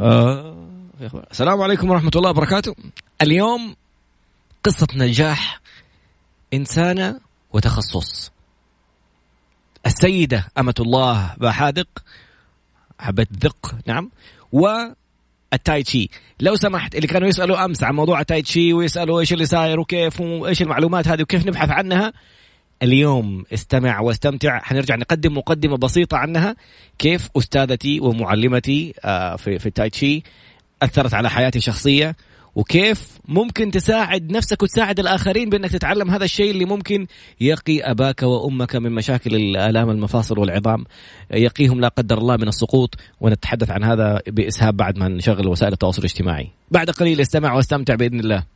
آه السلام عليكم ورحمة الله وبركاته. اليوم قصة نجاح إنسانة وتخصص. السيدة أمة الله باحاذق باحاذق نعم والتاي تشي. لو سمحت اللي كانوا يسألوا أمس عن موضوع التاي تشي ويسألوا إيش اللي صاير وكيف وإيش المعلومات هذه وكيف نبحث عنها اليوم استمع واستمتع. حنرجع نقدم مقدمة بسيطة عنها. كيف أستاذتي ومعلمتي آه، في, في التاي تشي أثرت على حياتي الشخصية وكيف ممكن تساعد نفسك وتساعد الآخرين بأنك تتعلم هذا الشيء اللي ممكن يقي أباك وأمك من مشاكل الآلام المفاصل والعظام. يقيهم لا قدر الله من السقوط. ونتحدث عن هذا بإسهاب بعد ما نشغل وسائل التواصل الاجتماعي. بعد قليل استمع واستمتع بإذن الله.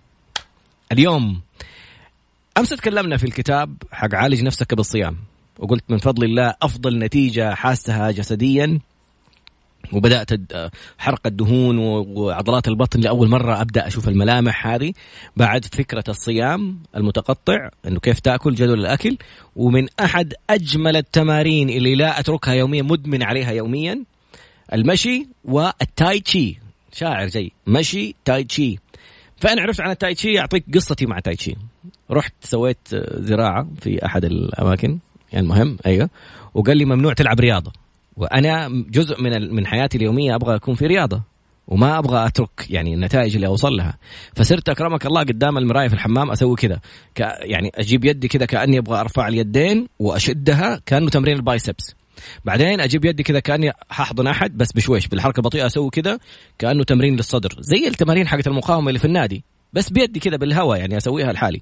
اليوم أمس تكلمنا في الكتاب حق عالج نفسك بالصيام وقلت من فضل الله أفضل نتيجة حاسها جسديا وبدأت حرق الدهون وعضلات البطن لأول مرة أبدأ أشوف الملامح هذه بعد فكرة الصيام المتقطع إنه كيف تأكل جدول الأكل ومن أحد أجمل التمارين اللي لا أتركها يوميا مدمن عليها يوميا المشي والتاي تشي شاعر زي مشي تاي تشي. فأنا عرفت عن التاي تشي أعطيك قصتي مع تاي تشي رحت سويت زراعة في أحد الأماكن. يعني المهم أيوه. وقال لي ممنوع تلعب رياضة. وأنا جزء من من حياتي اليومية أبغى أكون في رياضة. وما أبغى أترك يعني النتائج اللي أوصل لها. فصرت أكرمك الله قدام المراية في الحمام أسوي كذا. يعني أجيب يدي كذا كأني أبغى أرفع اليدين وأشدها كأنه تمرين البايسبس. بعدين أجيب يدي كذا كأني حاحضن أحد بس بشويش بالحركة البطيئة أسوي كذا كأنه تمرين للصدر زي التمارين حقت المقاومة اللي في النادي بس بيدي كذا بالهواء يعني أسويها لحالي.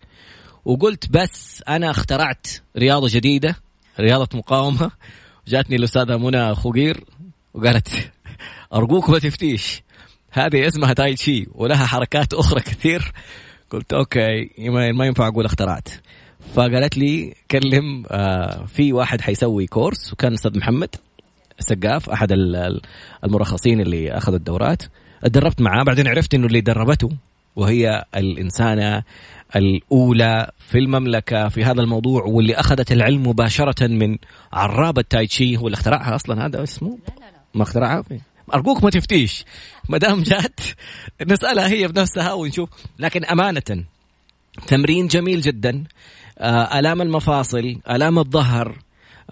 وقلت بس أنا اخترعت رياضة جديدة رياضة مقاومة. جاتني الأستاذة منى خوقير وقالت أرجوك ما تفتيش هذه اسمها تاي تشي ولها حركات أخرى كثير. قلت okay ما ينفع أقول اخترعت. فقالت لي كلم آه في واحد حيسوي course وكان أستاذ محمد سقاف أحد المرخصين اللي أخذوا الدورات. اتدربت معاه بعدين عرفت إنه اللي دربته وهي الإنسانة الأولى في المملكة في هذا الموضوع واللي أخذت العلم مباشرة من عراب التايتشي هو اللي اخترعها أصلا هذا اسمه؟ لا لا لا. ما اخترعها؟ أرجوك ما تفتيش. ما دام جات نسألها هي بنفسها ونشوف. لكن أمانة تمرين جميل جدا. آلام المفاصل آلام الظهر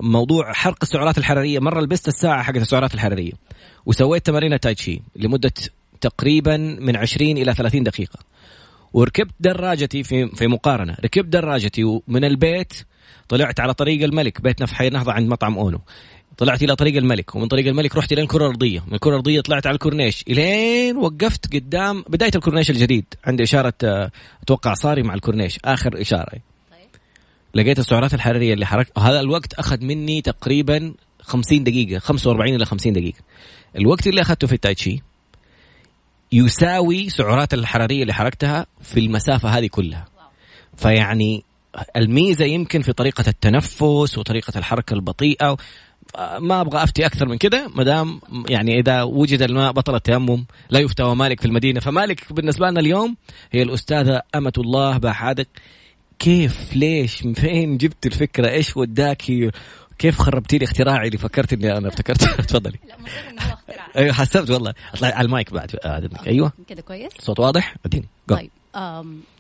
موضوع حرق السعرات الحرارية. مرة لبست الساعة حقت السعرات الحرارية وسويت تمارين تايتشي لمدة تقريبا من 20 إلى 30 دقيقة. وركبت دراجتي في في مقارنة. ركبت دراجتي ومن البيت طلعت على طريق الملك بيتنا في حي النهضه عند مطعم أونو. طلعت إلى طريق الملك ومن طريق الملك رحت إلى الكرة الأرضية. من الكرة الأرضية طلعت على الكورنيش. إلين وقفت قدام بداية الكورنيش الجديد. عندي إشارة آه، أتوقع صاري مع الكورنيش. آخر إشارة. لقيت السعرات الحرارية اللي حركت هذا الوقت أخذ مني تقريبا 50 دقيقة 45 إلى 50 دقيقة. الوقت اللي أخذته في التايتشي يساوي سعرات الحرارية اللي حركتها في المسافة هذه كلها. فيعني الميزة يمكن في طريقة التنفس وطريقة الحركة البطيئة ما أبغى أفتي أكثر من كذا ما دام يعني إذا وجد الماء بطل التيمم لا يفتى ومالك في المدينة. فمالك بالنسبة لنا اليوم هي الأستاذة أمة الله باحادق كيف ليش من فين جبت الفكرة إيش وداكي كيف خربتي لي اختراعي اللي فكرت إني أنا ابتكرت تفضلي. لا أيوه حسبت والله. أطلع على المايك بعد. آه، أيوه. كذا كويس؟ صوت واضح؟ اديني. طيب.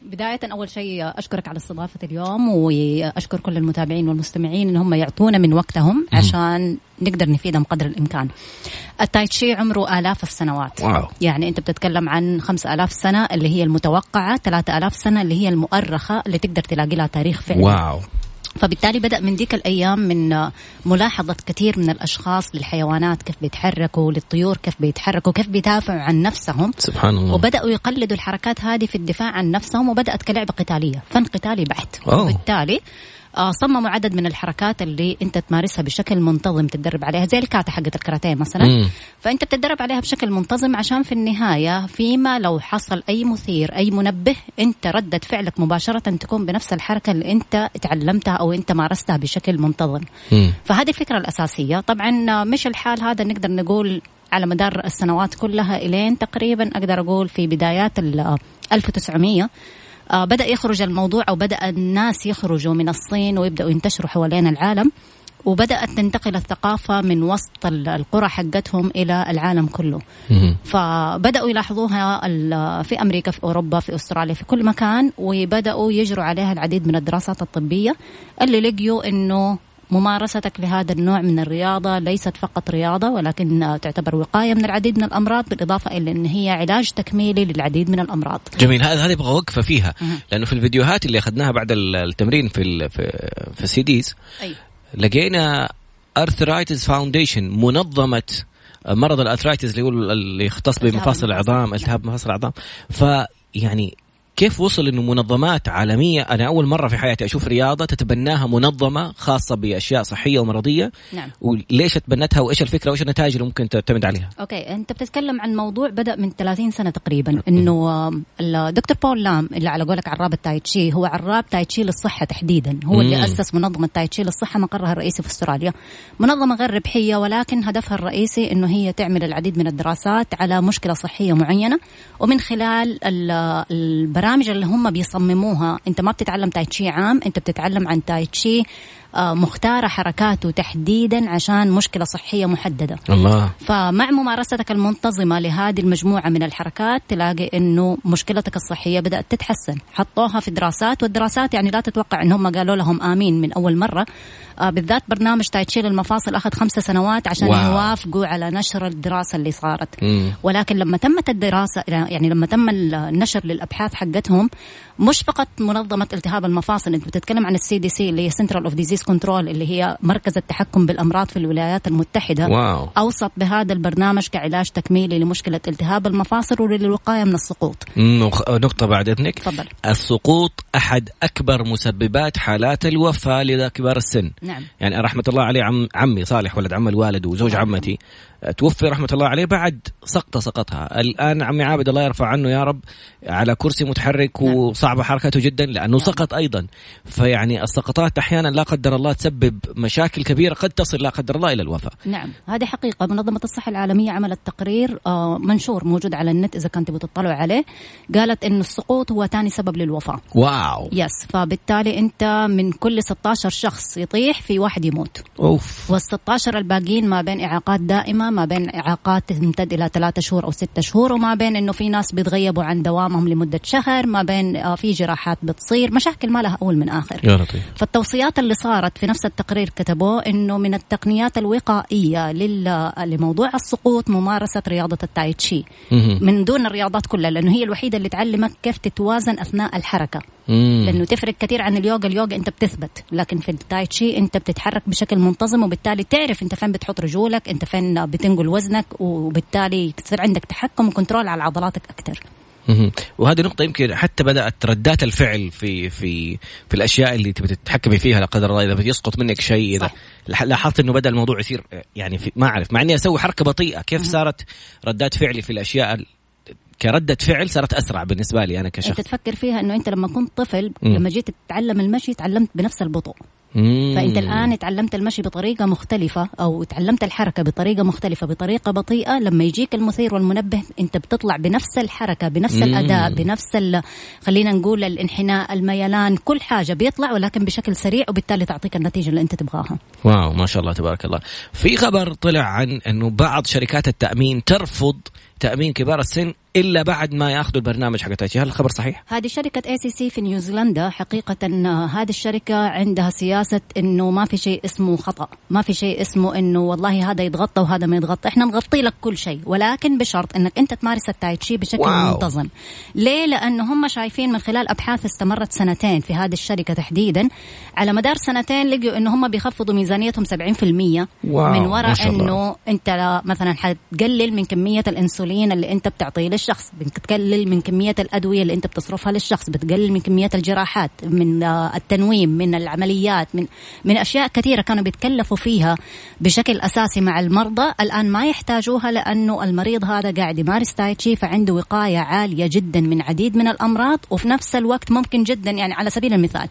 بداية أول شيء أشكرك على استضافة اليوم وأشكر كل المتابعين والمستمعين إن هم يعطونا من وقتهم عشان نقدر نفيدهم قدر الإمكان. التايتشي عمره آلاف السنوات. واو. يعني أنت بتتكلم عن خمس آلاف سنة اللي هي المتوقعة ثلاثة آلاف سنة اللي هي المؤرخة اللي تقدر تلاقي لها تاريخ فعلي. wow. فبالتالي بدأ من ذيك الأيام من ملاحظة كثير من الأشخاص للحيوانات كيف بيتحركوا للطيور كيف بيتحركوا كيف بيدافعوا عن نفسهم. سبحان الله. وبدأوا يقلدوا الحركات هذه في الدفاع عن نفسهم وبدأت كلعبة قتالية فن قتالي بحت. وبالتالي صمموا عدد من الحركات اللي انت تمارسها بشكل منتظم تتدرب عليها زي الكاتا حقت الكاراتيه مثلا مم. فأنت بتتدرب عليها بشكل منتظم عشان في النهاية فيما لو حصل أي مثير أي منبه أنت ردة فعلك مباشرة تكون بنفس الحركة اللي أنت تعلمتها أو أنت مارستها بشكل منتظم مم. فهذه الفكرة الأساسية طبعا مش الحال هذا نقدر نقول على مدار السنوات كلها إلين تقريبا أقدر أقول في بدايات ال 1900 آه، بدأ يخرج الموضوع أو بدأ الناس يخرجوا من الصين ويبدأوا ينتشروا حوالين العالم وبدأت تنتقل الثقافة من وسط ال- القرى حقتهم إلى العالم كله مم. فبدأوا يلاحظوها في أمريكا في أوروبا في أستراليا في كل مكان وبدأوا يجروا عليها العديد من الدراسات الطبية اللي لقيوا إنه ممارستك لهذا النوع من الرياضة ليست فقط رياضة ولكن تعتبر وقاية من العديد من الأمراض بالإضافة إلى أن هي علاج تكميلي للعديد من الأمراض جميل هذا هذا يبغى وقفه فيها. لأنه في الفيديوهات اللي أخذناها بعد ال- التمرين في في, في ال CDs أي. لقينا Arthritis Foundation منظمة مرض ال arthritis اللي اللي يختص بمفاصل. العظام التهاب مفاصل العظام فيعني كيف وصل إنه منظمات عالمية؟ أنا أول مرة في حياتي أشوف رياضة تتبناها منظمة خاصة بأشياء صحية ومرضية. نعم. وليش تبنتها وإيش الفكرة وإيش النتائج اللي ممكن تعتمد عليها؟ okay أنت بتتكلم عن موضوع بدأ من 30 سنة تقريبا. إنه الدكتور بول لام اللي على قولك عراب التايتشي هو عراب تايتشي للصحة تحديدا. هو اللي مم. أسس منظمة تايتشي للصحة مقرها الرئيسي في أستراليا. منظمة غير ربحية ولكن هدفها الرئيسي إنه هي تعمل العديد من الدراسات على مشكلة صحية معينة. ومن خلال ال- البرامج اللي هم بيصمموها. انت ما بتتعلم تايتشي عام انت بتتعلم عن تايتشي مختاره حركاته تحديدا عشان مشكلة صحية محددة. الله. فمع ممارستك المنتظمة لهذه المجموعة من الحركات تلاقي أنه مشكلتك الصحية بدأت تتحسن. حطوها في دراسات والدراسات يعني لا تتوقع أن هم قالوا لهم آمين من أول مرة. آه بالذات برنامج تايتشيل المفاصل أخذ خمس سنوات عشان واو. يوافقوا على نشر الدراسة اللي صارت. مم. ولكن لما تمت الدراسة يعني لما تم النشر للأبحاث حقتهم مش فقط منظمة التهاب المفاصل أنت بتتكلم عن ال CDC اللي هي Central of Disease Control اللي هي مركز التحكم بالأمراض في الولايات المتحدة. wow. أوصت بهذا البرنامج كعلاج تكميلي لمشكلة التهاب المفاصل وللوقاية من السقوط. نقطة بعد إذنك. تفضل. السقوط أحد أكبر مسببات حالات الوفاة لدى كبار السن. نعم. يعني رحمة الله عليه عم عمي صالح ولد عم الوالد وزوج يرحمه. عمتي. توفي رحمة الله عليه بعد سقطه سقطها. الآن عمي عابد الله يرفع عنه يا رب على كرسي متحرك نعم. وصعبه حركته جدا لأنه نعم. سقط أيضا. فيعني السقطات أحيانا لا قدر الله تسبب مشاكل كبيرة قد تصل لا قدر الله إلى الوفاه نعم. هذه حقيقة. منظمة الصحة العالمية عملت تقرير آه، منشور موجود على النت إذا كنتوا بتطلعوا عليه. قالت إنه السقوط هو ثاني سبب للوفاة. واو. يس فبالتالي أنت من كل 16 شخص يطيح في واحد يموت. أوف. وال 16 الباقيين ما بين إعاقات ما بين إعاقات تمتد إلى ثلاثة شهور أو ستة شهور وما بين إنه في ناس بيتغيبوا عن دوامهم لمدة شهر ما بين آه، في جراحات بتصير مشاكل ما لها أول من آخر. يا لطيف. فالتوصيات اللي صارت في نفس التقرير كتبوه إنه من التقنيات الوقائية لل- لموضوع السقوط ممارسة رياضة التايتشي. من دون الرياضات كلها لأنه هي الوحيدة اللي تعلمك كيف تتوازن أثناء الحركة. مم. لأنه تفرق كثير عن اليوغا. اليوغا أنت بتثبت لكن في التايتشي أنت بتتحرك بشكل منتظم وبالتالي تعرف أنت فين بتحط رجولك أنت فين بتنقل وزنك وبالتالي يصير عندك تحكم و control على عضلاتك أكثر. وهذه نقطة يمكن حتى بدأت ردات الفعل في في في الأشياء اللي تبي تتحكمي فيها لا قدر الله. إذا يسقط منك شيء إذا لاحظت إنه بدأ الموضوع يصير يعني في ما أعرف مع إني أسوي حركة بطيئة. كيف صارت ردات فعلي في الأشياء ال- كردة فعل صارت أسرع بالنسبة لي أنا كشخص أنت تفكر فيها إنه أنت لما كنت طفل مم. لما جيت تتعلم المشي تعلمت بنفس البطء مم. فأنت الآن تعلمت المشي بطريقة مختلفة أو تعلمت الحركة بطريقة مختلفة بطريقة بطيئة لما يجيك المثير والمنبه أنت بتطلع بنفس الحركة بنفس مم. الأداء بنفس ال... خلينا نقول الانحناء الميلان كل حاجة بيطلع ولكن بشكل سريع وبالتالي تعطيك النتيجة اللي أنت تبغاها wow ما شاء الله تبارك الله في خبر طلع عن أنه بعض شركات التأمين ترفض تأمين كبار السن إلا بعد ما يأخذوا البرنامج حق تايتشي هل الخبر صحيح؟ هذه شركة ACC في نيوزيلندا حقيقة آه، هذه الشركة عندها سياسة إنه ما في شيء اسمه خطأ، ما في شيء اسمه إنه والله هذا يتغطى وهذا ما يتغطى، إحنا نغطي لك كل شيء ولكن بشرط إنك أنت تمارس التايتشي بشكل wow. منتظم. ليه؟ لأنه هم شايفين من خلال أبحاث استمرت سنتين في هذه الشركة تحديدا على مدار سنتين لقوا إنه هم بيخفضوا ميزانيتهم 70% واو، من وراء. إنه أنت لا- مثلا حتقلل من كمية الإنسولين اللي أنت بتعطيه للشخص بتقلل من كمية الأدوية اللي أنت بتصرفها للشخص بتقلل من كمية الجراحات من آه، التنويم من العمليات من من أشياء كثيرة كانوا بيتكلفوا فيها بشكل أساسي مع المرضى الآن ما يحتاجوها لأنه المريض هذا قاعد يمارس تايتشي فعنده وقاية عالية جدا من عديد من الأمراض وفي نفس الوقت ممكن جدا يعني على سبيل المثال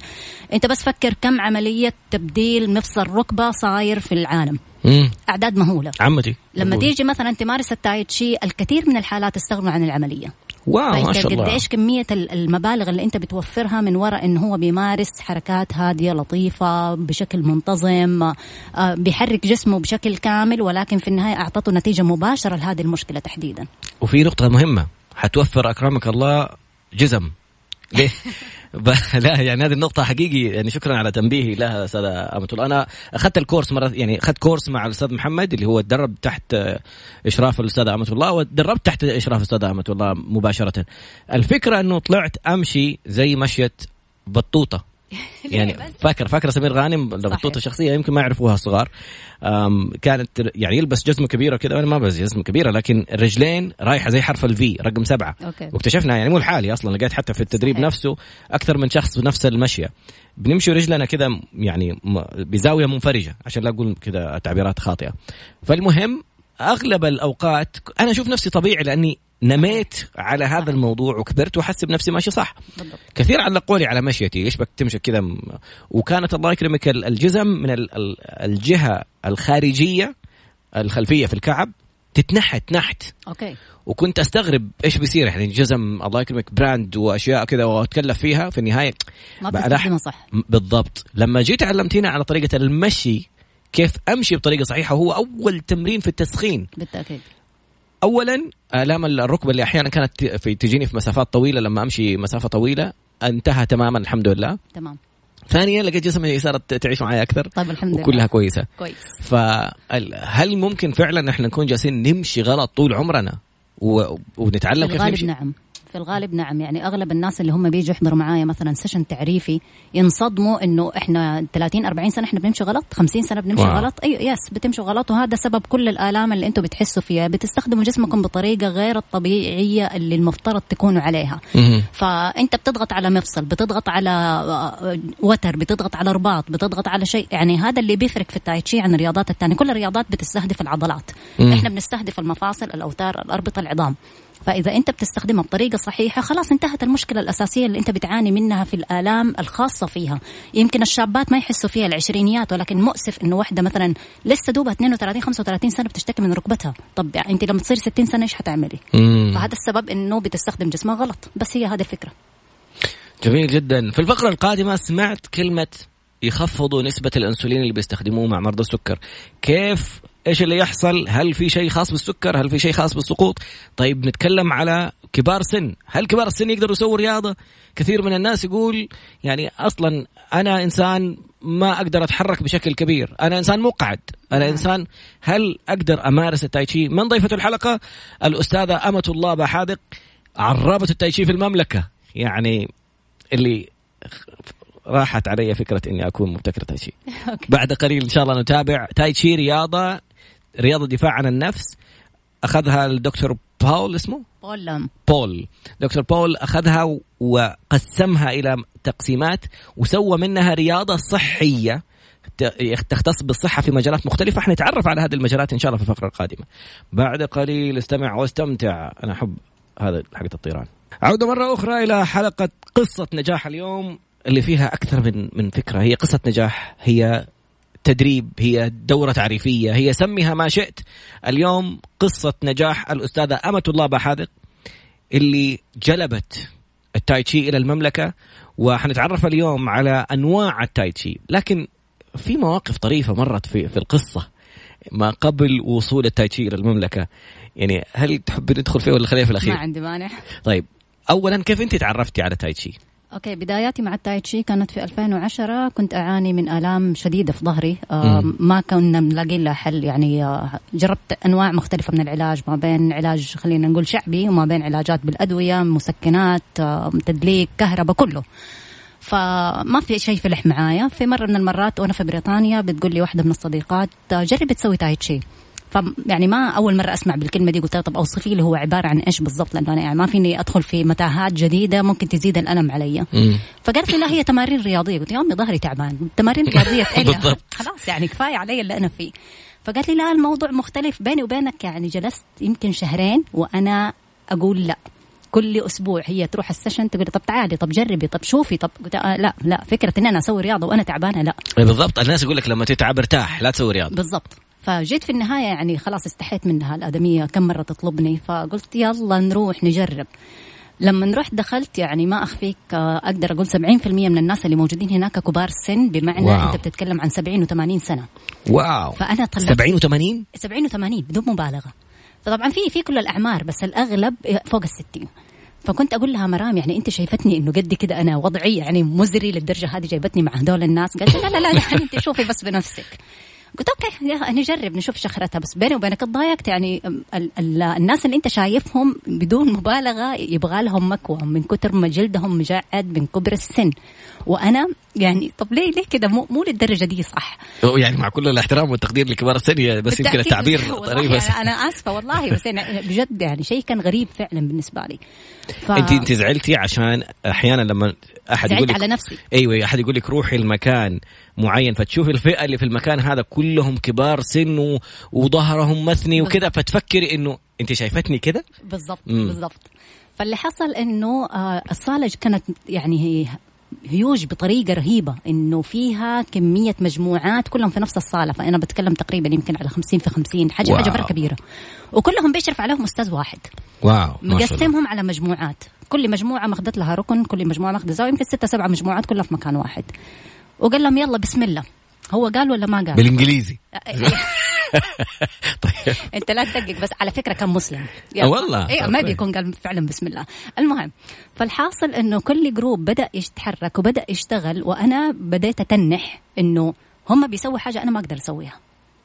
أنت بس فكر كم عملية تبديل مفصل ركبة صاير في العالم. مم. أعداد مهولة عمتي لما أقول. تيجي مثلا تمارس التايتشي الكثير من الحالات استغنوا عن العملية واو ما فانت شاء الله قديش كمية ال- المبالغ اللي أنت بتوفرها من وراء انه هو بيمارس حركات هادية لطيفة بشكل منتظم آه، بيحرك جسمه بشكل كامل ولكن في النهاية أعطته نتيجة مباشرة لهذه المشكلة تحديدا وفي نقطة مهمة حتوفر أكرمك الله جزم ليه؟ ب- لا يعني هذه النقطة حقيقي يعني شكرا على تنبيهي لها أستاذة أمة الله. أنا أخذت ال course مرة يعني أخذت course مع الأستاذ محمد اللي هو تدرب تحت إشراف الأستاذة أمة الله وتدربت تحت إشراف الأستاذة أمة الله مباشرة. الفكرة أنه طلعت أمشي زي مشية بطوطة. يعني فاكر فاكر سمير غانم بطوطة شخصية يمكن ما يعرفوها الصغار كانت يعني يلبس جزمة كبيرة كذا أنا ما بس جزمة كبيرة لكن الرجلين رايحة زي حرف ال V رقم سبعة. okay. واكتشفنا يعني مو لحالي أصلا لقيت حتى في التدريب صحيح. نفسه أكثر من شخص بنفس المشية. بنمشي رجلنا كذا يعني بزاوية منفرجة عشان لا أقول كذا تعبيرات خاطئة. فالمهم أغلب الأوقات أنا أشوف نفسي طبيعي لأني نميت على هذا الموضوع وكبرت واحسب نفسي ماشي صح. بالضبط. كثير علقوا لي على مشيتي إيش بك تمشي كذا م- وكانت الله يكرمك ال- الجزم من ال- ال- الجهة الخارجية الخلفية في الكعب تتنحت نحت. أوكي. وكنت أستغرب إيش بيصير يعني جزم الله يكرمك براند وأشياء كذا وأتكلف فيها في النهاية. ما بتستخدمها صح. بالضبط. لما جيت علمتينا على طريقة المشي كيف أمشي بطريقة صحيحة هو أول تمرين في التسخين. بالتأكيد. اولا آلام الركبة اللي أحيانا كانت في تجيني في مسافات طويلة لما أمشي مسافة طويلة انتهى تماما الحمد لله. تمام. ثانيا لقيت جسمي صارت تعيش معي أكثر. طيب الحمد لله. وكلها كويسة. كويس. فهل ممكن فعلا إحنا نكون جالسين نمشي غلط طول عمرنا؟ و... ونتعلم كيف نمشي؟ نعم. في الغالب نعم يعني أغلب الناس اللي هم بيجوا يحضروا معايا مثلا session تعريفي ينصدموا إنه إحنا 30 40 سنة إحنا بنمشي غلط 50 سنة بنمشي wow. غلط أيوه yes بتمشوا غلط وهذا سبب كل الآلام اللي أنتم بتحسوا فيها بتستخدموا جسمكم بطريقة غير الطبيعية اللي المفترض تكونوا عليها مهم. فأنت بتضغط على مفصل بتضغط على آه، وتر بتضغط على رباط بتضغط على شيء يعني هذا اللي بيفرق في التايتشي عن الرياضات الثانية كل الرياضات بتستهدف العضلات مم. إحنا بنستهدف المفاصل الأوتار الأربطة العظام فإذا أنت بتستخدمها بطريقه صحيحه خلاص انتهت المشكلة الأساسية اللي أنت بتعاني منها في الآلام الخاصة فيها. يمكن الشابات ما يحسوا فيها العشرينيات ولكن مؤسف إنه واحدة مثلا لسه دوبها 32 35 سنة بتشتكي من ركبتها. طب يعني أنت لما تصير 60 سنة إيش حتعملي؟ مم. فهذا السبب إنه بتستخدم جسمها غلط. بس هي هذه الفكرة. جميل جدا. في الفقرة القادمة سمعت كلمة يخفضوا نسبة الأنسولين اللي بيستخدموه مع مرضى السكر. كيف إيش اللي يحصل؟ هل في شيء خاص بالسكر؟ هل في شيء خاص بالسقوط؟ طيب نتكلم على كبار سن. هل كبار السن يقدروا يسووا رياضة؟ كثير من الناس يقول يعني أصلا أنا إنسان ما أقدر أتحرك بشكل كبير. أنا إنسان مقعد. أنا إنسان هل أقدر أمارس التايتشي من ضيفة الحلقة؟ الأستاذة أمة الله بحادق عرابة التايتشي في المملكة. يعني اللي راحت علي فكرة إني أكون مبتكر تايتشي بعد قليل إن شاء الله نتابع. تايتشي رياضة رياضة دفاع عن النفس أخذها الدكتور باول اسمه؟ بول بول. دكتور بول أخذها وقسمها إلى تقسيمات وسوى منها رياضة صحية ت- تختص بالصحة في مجالات مختلفة. حنتعرف على هذه المجالات إن شاء الله في الفقرة القادمة. بعد قليل استمع واستمتع. أنا أحب هذا حقة الطيران. عودة مرة أخرى إلى حلقة قصة نجاح اليوم اللي فيها أكثر من من فكرة. هي قصة نجاح هي تدريب هي دورة تعريفية. هي سميها ما شئت. اليوم قصة نجاح الأستاذة أمة الله بحادق اللي جلبت التايتشي إلى المملكة وحنتعرف اليوم على أنواع التايتشي لكن في مواقف طريفة مرت في, في القصة ما قبل وصول التايتشي إلى المملكة. يعني هل تحب ندخل فيه ولا خليها في ما الأخير عندي مانع. طيب أولا كيف أنت تعرفتي على تايتشي أوكي بداياتي مع التايتشي كانت في 2010 كنت أعاني من آلام شديدة في ظهري. آه. ما كنا ملاقين لها حل يعني آه جربت أنواع مختلفة من العلاج ما بين علاج خلينا نقول شعبي وما بين علاجات بالأدوية مسكنات آه تدليك كهرباء كله. فما في شيء فلح معايا. في مرة من المرات وأنا في بريطانيا بتقول لي واحدة من الصديقات جربي تسوي تايتشي يعني ما أول مرة أسمع بالكلمة دي قلت لها طب أوصفي لي هو عبارة عن إيش بالضبط لأنه أنا يعني ما فيني أدخل في متاهات جديدة ممكن تزيد الألم علي. فقالت لي لا هي تمارين رياضية. قلت يا أمي ظهري تعبان. تمارين رياضية بالضبط. خلاص يعني كفاية علي اللي أنا فيه. فقالت لي لا الموضوع مختلف بيني وبينك. يعني جلست يمكن شهرين وأنا أقول لا. كل أسبوع هي تروح ال session تقول طب تعالي طب جربي طب شوفي طب قلت آه لا لا فكرة إن أنا أسوي رياضة وأنا تعبانة لا. بالضبط. الناس يقول لك لما تتعب ارتاح لا تسوي رياضة. بالضبط. فجيت في النهاية يعني خلاص استحيت منها الأدمية كم مرة تطلبني؟ فقلت يلا نروح نجرب. لما رحت دخلت يعني ما أخفيك آه، أقدر أقول 70% من الناس اللي موجودين هناك كبار سن بمعنى واو. أنت بتتكلم عن 70 و80 سنة. واو. فأنا طلعت. 70 و80 70 و80 بدون مبالغة. فطبعا في في كل الأعمار بس الأغلب فوق الستين. فكنت أقول لها مرام يعني أنت شايفتني إنه قد كده أنا وضعي يعني مزري للدرجة هذه جايبتني مع هذول الناس. قالت لا لا لا يعني أنت شوفي بس بنفسك. قلت أوكي نجرب نشوف شخرتها. بس بيني وبينك تضايقت يعني ال ال الناس اللي أنت شايفهم بدون مبالغة يبغى لهم مكوى من كثر ما جلدهم مجعد من كبر السن. وأنا يعني طب ليه ليه كده؟ مو مو للدرجة دي صح؟ يعني مع كل الاحترام والتقدير لكبار السن بس يمكن التعبير طريق بس يعني أنا آسفة والله بس أنا بجد يعني شيء كان غريب فعلا بالنسبة لي. ف... انت انت زعلتي عشان أحيانا لما أحد يقول لك على نفسي. أيوه أحد يقول لك روحي المكان معين فتشوفي الفئة اللي في المكان هذا كلهم كبار سن و... وظهرهم مثني وكذا فتفكري إنه انت شايفتني كذا بالضبط بالضبط. فاللي حصل إنه آه، الصالة كانت يعني هي هيوج بطريقة رهيبة إنه فيها كمية مجموعات كلهم في نفس الصالة فأنا بتكلم تقريبا يمكن على 50 في 50 حاجة واو. حاجة مره كبيرة. وكلهم بيشرف عليهم أستاذ واحد. واو مقسمهم على مجموعات. كل مجموعة ماخذت لها ركن كل مجموعة ماخذة زاوية يمكن ستة سبعة مجموعات كلها في مكان واحد. وقال لهم يلا بسم الله. هو قال ولا ما قال؟ بالإنجليزي. طيب. انت لا تدقق بس على فكرة كان مسلم. يعني والله. أيوه ما بيكون قال فعلا بسم الله. المهم فالحاصل إنه كل جروب بدأ يتحرك وبدأ يشتغل وأنا بديت أتنح إنه هم بيسووا حاجة أنا ما أقدر أسويها.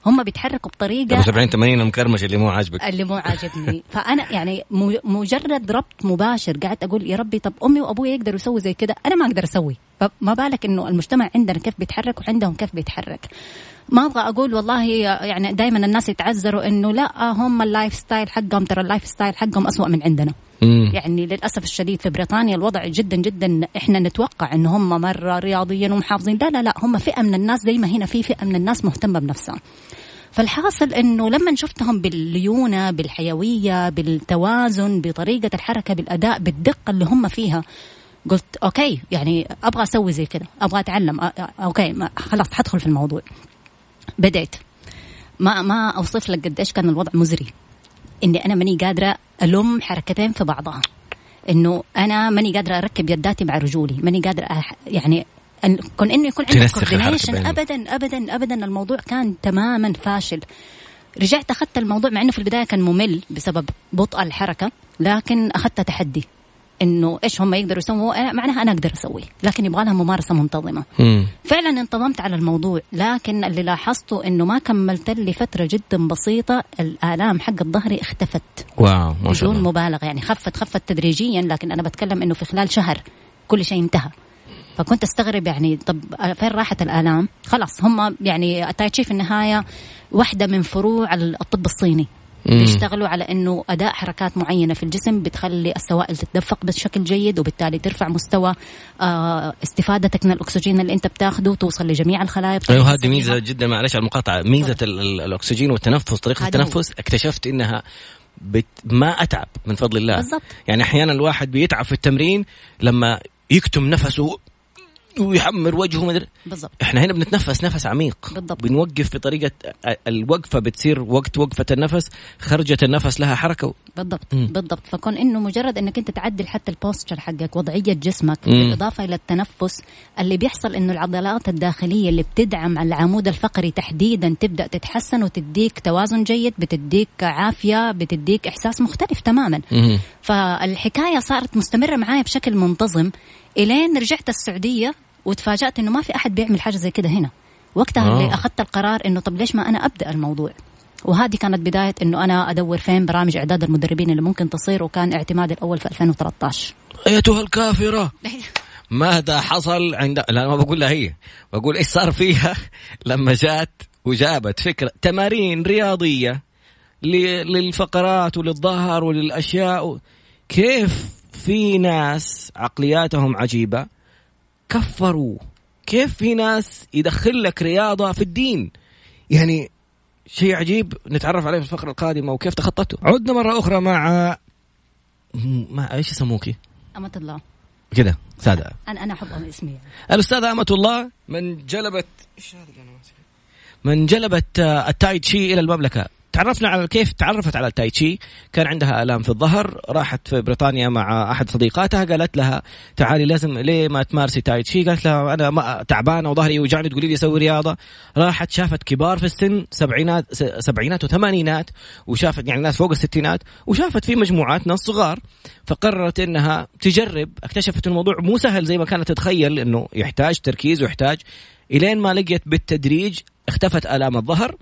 هم بيتحركوا بطريقة 70 80 مكرمش اللي مو عاجبك. اللي مو عاجبني. فأنا يعني مجرد ربط مباشر قعدت أقول يا ربي طب أمي وأبوي يقدروا يسووا زي كذا أنا ما أقدر أسوي. فما بالك إنه المجتمع عندنا كيف بيتحرك وعندهم كيف بيتحرك. ما أبغى أقول والله يعني دائما الناس يتعذروا إنه لا هم ال life style حقهم ترى ال life style حقهم أسوأ من عندنا. مم. يعني للأسف الشديد في بريطانيا الوضع جدا جدا إحنا نتوقع ان هم مرة رياضيين ومحافظين. لا لا لا هم فئة من الناس زي ما هنا في فئة من الناس مهتمة بنفسها فالحاصل إنه لما شفتهم بالليونة بالحيوية بالتوازن بطريقة الحركة بالأداء بالدقة اللي هم فيها قلت okay يعني أبغى أسوي زي كذا أبغى أتعلم okay خلاص حدخل في الموضوع. بديت ما ما أوصف لك قديش كان الوضع مزري. إني أنا ماني قادرة ألم حركتين في بعضها. إنه أنا ماني قادرة أركب يداتي مع رجولي. ماني قادرة أح... يعني أن كون إنه يكون عندك coordination ابدا ابدا ابدا الموضوع كان تماما فاشل. رجعت أخذت الموضوع مع إنه في البداية كان ممل بسبب بطء الحركة لكن أخذت تحدي. إنه إيش هم يقدروا يسووا معناها أنا أقدر أسوي لكن يبغى لها ممارسة منتظمة. مم. فعلا انتظمت على الموضوع لكن اللي لاحظته إنه ما كملت لي فترة جدا بسيطة الآلام حق الظهر اختفت. واو ما شاء الله. بدون مبالغة يعني خفت خفت تدريجيا لكن أنا بتكلم إنه في خلال شهر كل شيء انتهى. فكنت أستغرب يعني طب فين راحت الآلام؟ خلاص هم يعني التايتشي في النهاية واحدة من فروع الطب الصيني. بيشتغلوا على إنه أداء حركات معينة في الجسم بتخلي السوائل تتدفق بشكل جيد وبالتالي ترفع مستوى آه، استفادتك من الأكسجين اللي أنت بتاخده توصل لجميع الخلايا. أيوه هذه ميزة جدا. معلش على المقاطعة. ميزة الأكسجين والتنفس طريقة التنفس اكتشفت إنها بت ما أتعب من فضل الله. بالضبط. يعني أحيانا الواحد بيتعب في التمرين لما يكتم نفسه ويحمر وجهه مدري بالضبط. إحنا هنا بنتنفس نفس عميق. بالضبط. بنوقف بطريقة الوقفة بتصير وقت وقفة النفس خرجه النفس لها حركة. بالضبط م. بالضبط. فكون إنه مجرد إنك أنت تعدل حتى البوستشر حقك وضعية جسمك م. بالإضافة إلى التنفس اللي بيحصل إنه العضلات الداخلية اللي بتدعم العمود الفقري تحديدا تبدأ تتحسن وتديك توازن جيد بتديك عافية بتديك إحساس مختلف تماما. م. فالحكاية صارت مستمرة معايا بشكل منتظم. إلين رجعت السعودية وتفاجأت إنه ما في أحد بيعمل حاجة زي كده هنا. وقتها آه. اللي أخذت القرار إنه طب ليش ما أنا أبدأ الموضوع؟ وهذه كانت بداية إنه أنا أدور فين برامج إعداد المدربين اللي ممكن تصير وكان اعتمادي الأول في 2013 أيتها الكافرة! ماذا حصل عند؟ لا ما بقول لها هي. بقول إيش صار فيها؟ لما جات وجابت فكرة تمارين رياضية للفقرات وللظهر وللأشياء كيف في ناس عقلياتهم عجيبة كفروا. كيف في ناس يدخل لك رياضة في الدين؟ يعني شيء عجيب نتعرف عليه في الفقرة القادمة وكيف تخطته عدنا مرة أخرى مع ما إيش يسموكي؟ أمة الله. كذا سادة. أنا أنا أحب اسمي. الأستاذة أمة الله من جلبت إيش هذا من جلبت آه، التاي تشي إلى المملكة. تعرفنا على كيف تعرفت على التاي تشي كان عندها آلام في الظهر راحت في بريطانيا مع أحد صديقاتها قالت لها تعالي لازم ليه ما تمارسي تاي تشي قالت لها أنا ما تعبانة وظهري يوجعني تقولي لي سوي رياضة. راحت شافت كبار في السن سبعينات سبعينات وثمانينات وشافت يعني ناس فوق الستينات وشافت في مجموعات ناس صغار فقررت إنها تجرب. اكتشفت الموضوع مو سهل زي ما كانت تتخيل إنه يحتاج تركيز ويحتاج إلين ما لقيت بالتدريج اختفت آلام الظهر.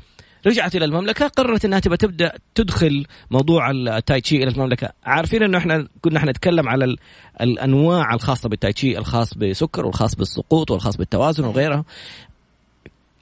رجعت إلى المملكة قررت إنها تبى تبدأ تدخل موضوع التاي تشي إلى المملكة. عارفين إنه إحنا كنا إحنا نتكلم على الأنواع الخاصة بالتاي تشي الخاص بسكر والخاص بالسقوط والخاص بالتوازن وغيرها.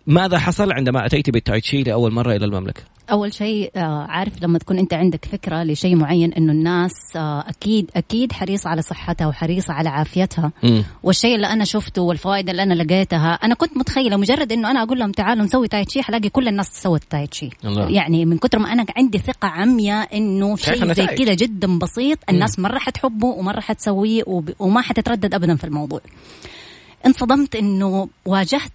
ماذا حصل عندما أتيت بالتاي تشي لأول مرة إلى المملكة؟ أول شيء آه، عارف لما تكون أنت عندك فكرة لشيء معين إنه الناس آه، أكيد أكيد حريصه على صحتها وحريصه على عافيتها. م. والشيء اللي أنا شفته والفوائد اللي أنا لقيتها أنا كنت متخيلة مجرد إنه أنا أقول لهم تعالوا نسوي تاي تشي حلاقي كل الناس سوت تاي تشي يعني من كثر ما أنا عندي ثقة عمياء إنه شيء زي كذا جدا بسيط الناس مره حتحبه ومره حتسويه وما حتتردد ابدا في الموضوع. انصدمت إنه واجهت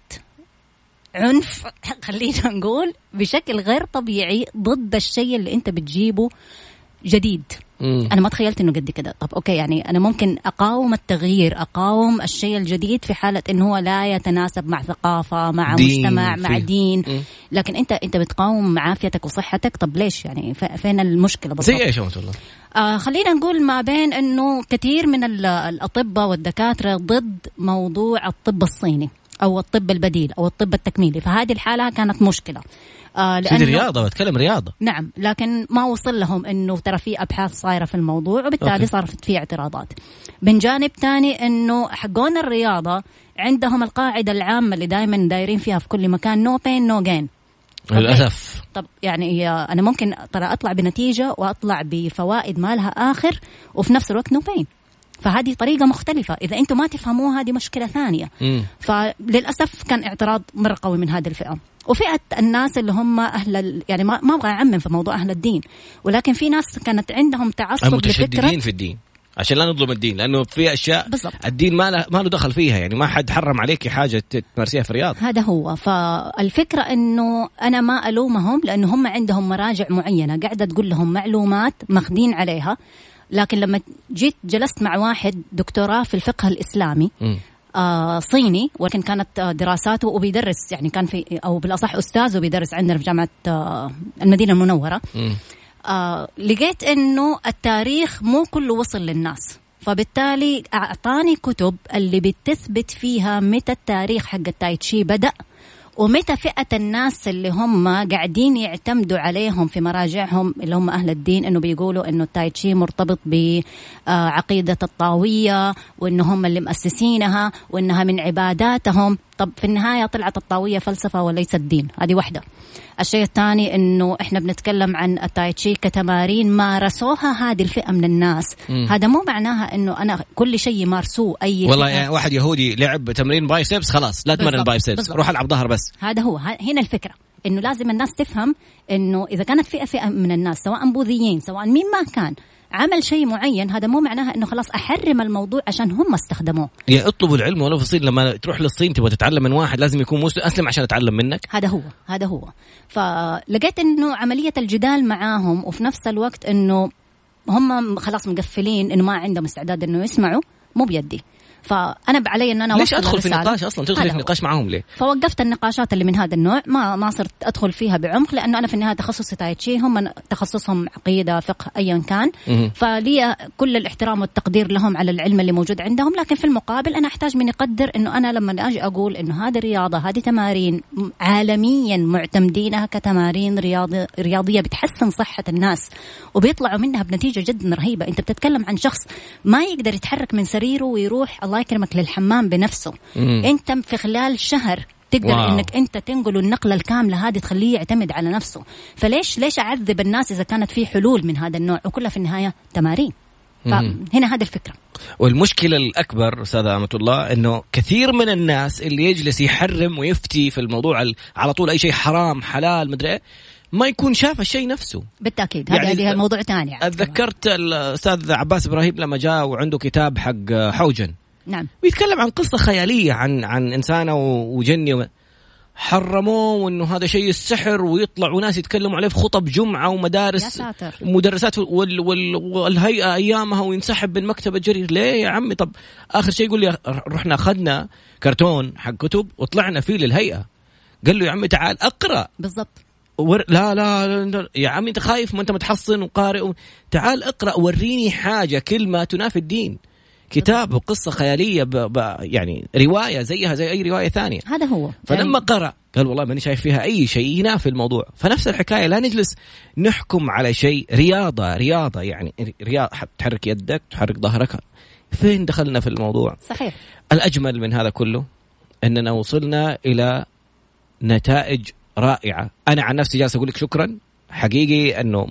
عنف خلينا نقول بشكل غير طبيعي ضد الشيء اللي انت بتجيبه جديد. مم. أنا ما تخيلت إنه قد كده. طب أوكي يعني أنا ممكن أقاوم التغيير أقاوم الشيء الجديد في حالة إنه هو لا يتناسب مع ثقافة مع دين مجتمع مع فيه. دين. مم. لكن أنت أنت بتقاوم عافيتك وصحتك طب ليش؟ يعني فين المشكلة بالضبط؟ زي إيش الله؟ آه خلينا نقول ما بين إنه كثير من الأطباء والدكاترة ضد موضوع الطب الصيني. أو الطب البديل أو الطب التكميلي. فهذه الحالة كانت مشكلة. آه لأنه رياضة بتكلم رياضة. نعم لكن ما وصل لهم إنه ترى في أبحاث صايرة في الموضوع وبالتالي. صارت في اعتراضات. من جانب ثاني إنه حقون الرياضة عندهم القاعدة العامة اللي دائما دايرين فيها في كل مكان no pain no gain للأسف. طب يعني أنا ممكن ترى أطلع بنتيجة وأطلع بفوائد ما لها آخر وفي نفس الوقت no pain فهذه طريقة مختلفة. إذا أنتم ما تفهموها هذه مشكلة ثانية. مم. فللأسف كان اعتراض مرة قوي من هذه الفئة. وفئة الناس اللي هم أهل يعني ما, ما أبغى أعمم في موضوع أهل الدين. ولكن في ناس كانت عندهم تعصب المتشددين في الدين. عشان لا نظلم الدين لأنه في أشياء بالضبط. الدين ما له ما له دخل فيها. يعني ما حد حرم عليك حاجة تمارسيها في الرياض. هذا هو. فالفكرة إنه أنا ما ألومهم لأنه هم عندهم مراجع معينة. قاعدة تقول لهم معلومات ماخذين عليها. لكن لما جيت جلست مع واحد دكتوراه في الفقه الإسلامي آه صيني ولكن كانت آه دراساته وبيدرس يعني كان في أو بالأصح أستاذ وبيدرس عندنا في جامعة آه المدينة المنورة. آه لقيت إنه التاريخ مو كله وصل للناس. فبالتالي أعطاني كتب اللي بتثبت فيها متى التاريخ حق التايتشي بدأ ومتى فئة الناس اللي هم قاعدين يعتمدوا عليهم في مراجعهم؟ اللي هم أهل الدين إنه بيقولوا إنه التايتشي مرتبط بعقيدة الطاوية وإنه هم اللي مؤسسينها وإنها من عباداتهم. طب في النهاية طلعت الطاوية فلسفة وليست دين. هذه واحدة. الشيء الثاني إنه إحنا بنتكلم عن التايتشي كتمارين مارسوها هذه الفئة من الناس. مم. هذا مو معناها إنه أنا كل شيء يمارسوه أي والله يعني واحد يهودي لعب تمرين بايسبس خلاص لا تمرن بايسبس روح ألعب ظهر بس. هذا هو هنا الفكرة. إنه لازم الناس تفهم إنه إذا كانت فئه فئة من الناس سواء بوذيين سواء مين ما كان عمل شيء معين هذا مو معناها إنه خلاص أحرم الموضوع عشان هم استخدموه. يا اطلبوا العلم ولو في الصين لما تروح للصين تبغى تتعلم من واحد لازم يكون مسلم أسلم عشان أتعلم منك. هذا هو هذا هو. فلقيت إنه عملية الجدال معاهم وفي نفس الوقت إنه هم خلاص مقفلين إنه ما عندهم استعداد إنه يسمعوا مو بيدي. فأنا علي ان أنا ليش أدخل في نقاش أصلا؟ تدخل في نقاش معاهم ليه؟ فوقفت النقاشات اللي من هذا النوع ما ما صرت أدخل فيها بعمق لأنه أنا في النهاية تخصصي تايتشي هم تخصصهم عقيدة فقه ايا كان. فلي كل الاحترام والتقدير لهم على العلم اللي موجود عندهم لكن في المقابل أنا أحتاج من يقدر إنه أنا لما أجي أقول إنه هذه رياضة هذه تمارين عالميا معتمدينها كتمارين رياضي رياضية بتحسن صحة الناس وبيطلعوا منها بنتيجة جدا رهيبة. أنت بتتكلم عن شخص ما يقدر يتحرك من سريره ويروح الله يكرمك للحمام بنفسه. مم. انت في خلال شهر تقدر واو. انك انت تنقله النقلة الكاملة هذه تخليه يعتمد على نفسه. فليش ليش اعذب الناس إذا كانت في حلول من هذا النوع؟ وكلها في النهاية تمارين. فهنا هذه الفكرة. والمشكلة الأكبر استاذه امه الله إنه كثير من الناس اللي يجلس يحرم ويفتي في الموضوع ال- على طول أي شيء حرام حلال مدري إيه ما يكون شاف الشيء نفسه. بالتأكيد يعني هذا يعني موضوع ثاني كمان. أتذكرت الأستاذ عباس إبراهيم لما جاء وعنده كتاب حق حوجن. نعم. بيتكلم عن قصة خيالية عن عن إنسانة وجني و- حرموه وإنه هذا شيء السحر ويطلعوا ناس يتكلموا عليه في خطب جمعة ومدارس مدرسات وال وال والهيئة أيامها وينسحب من مكتبه جرير ليه يا عمي؟ طب آخر شيء يقول لي رحنا أخذنا كرتون حق كتب وطلعنا فيه للهيئة. قال له يا عمي تعال أقرأ. بالضبط. ور... لا, لا لا. يا عمي أنت خايف ما أنت متحصن وقارئ و... تعال أقرأ وريني حاجة كلمة تنافي الدين. كتاب وقصة خيالية ب... ب... يعني رواية زيها زي أي رواية ثانية. هذا هو. فلما قرأ قال والله ماني شايف فيها أي شيء ينافي الموضوع. فنفس الحكاية لا نجلس نحكم على شيء. رياضة رياضة يعني رياضة تحرك يدك تحرك ظهرك. فين دخلنا في الموضوع؟ صحيح. الأجمل من هذا كله أننا وصلنا إلى نتائج رائعة. أنا عن نفسي جالس أقول لك شكرا. حقيقي أنه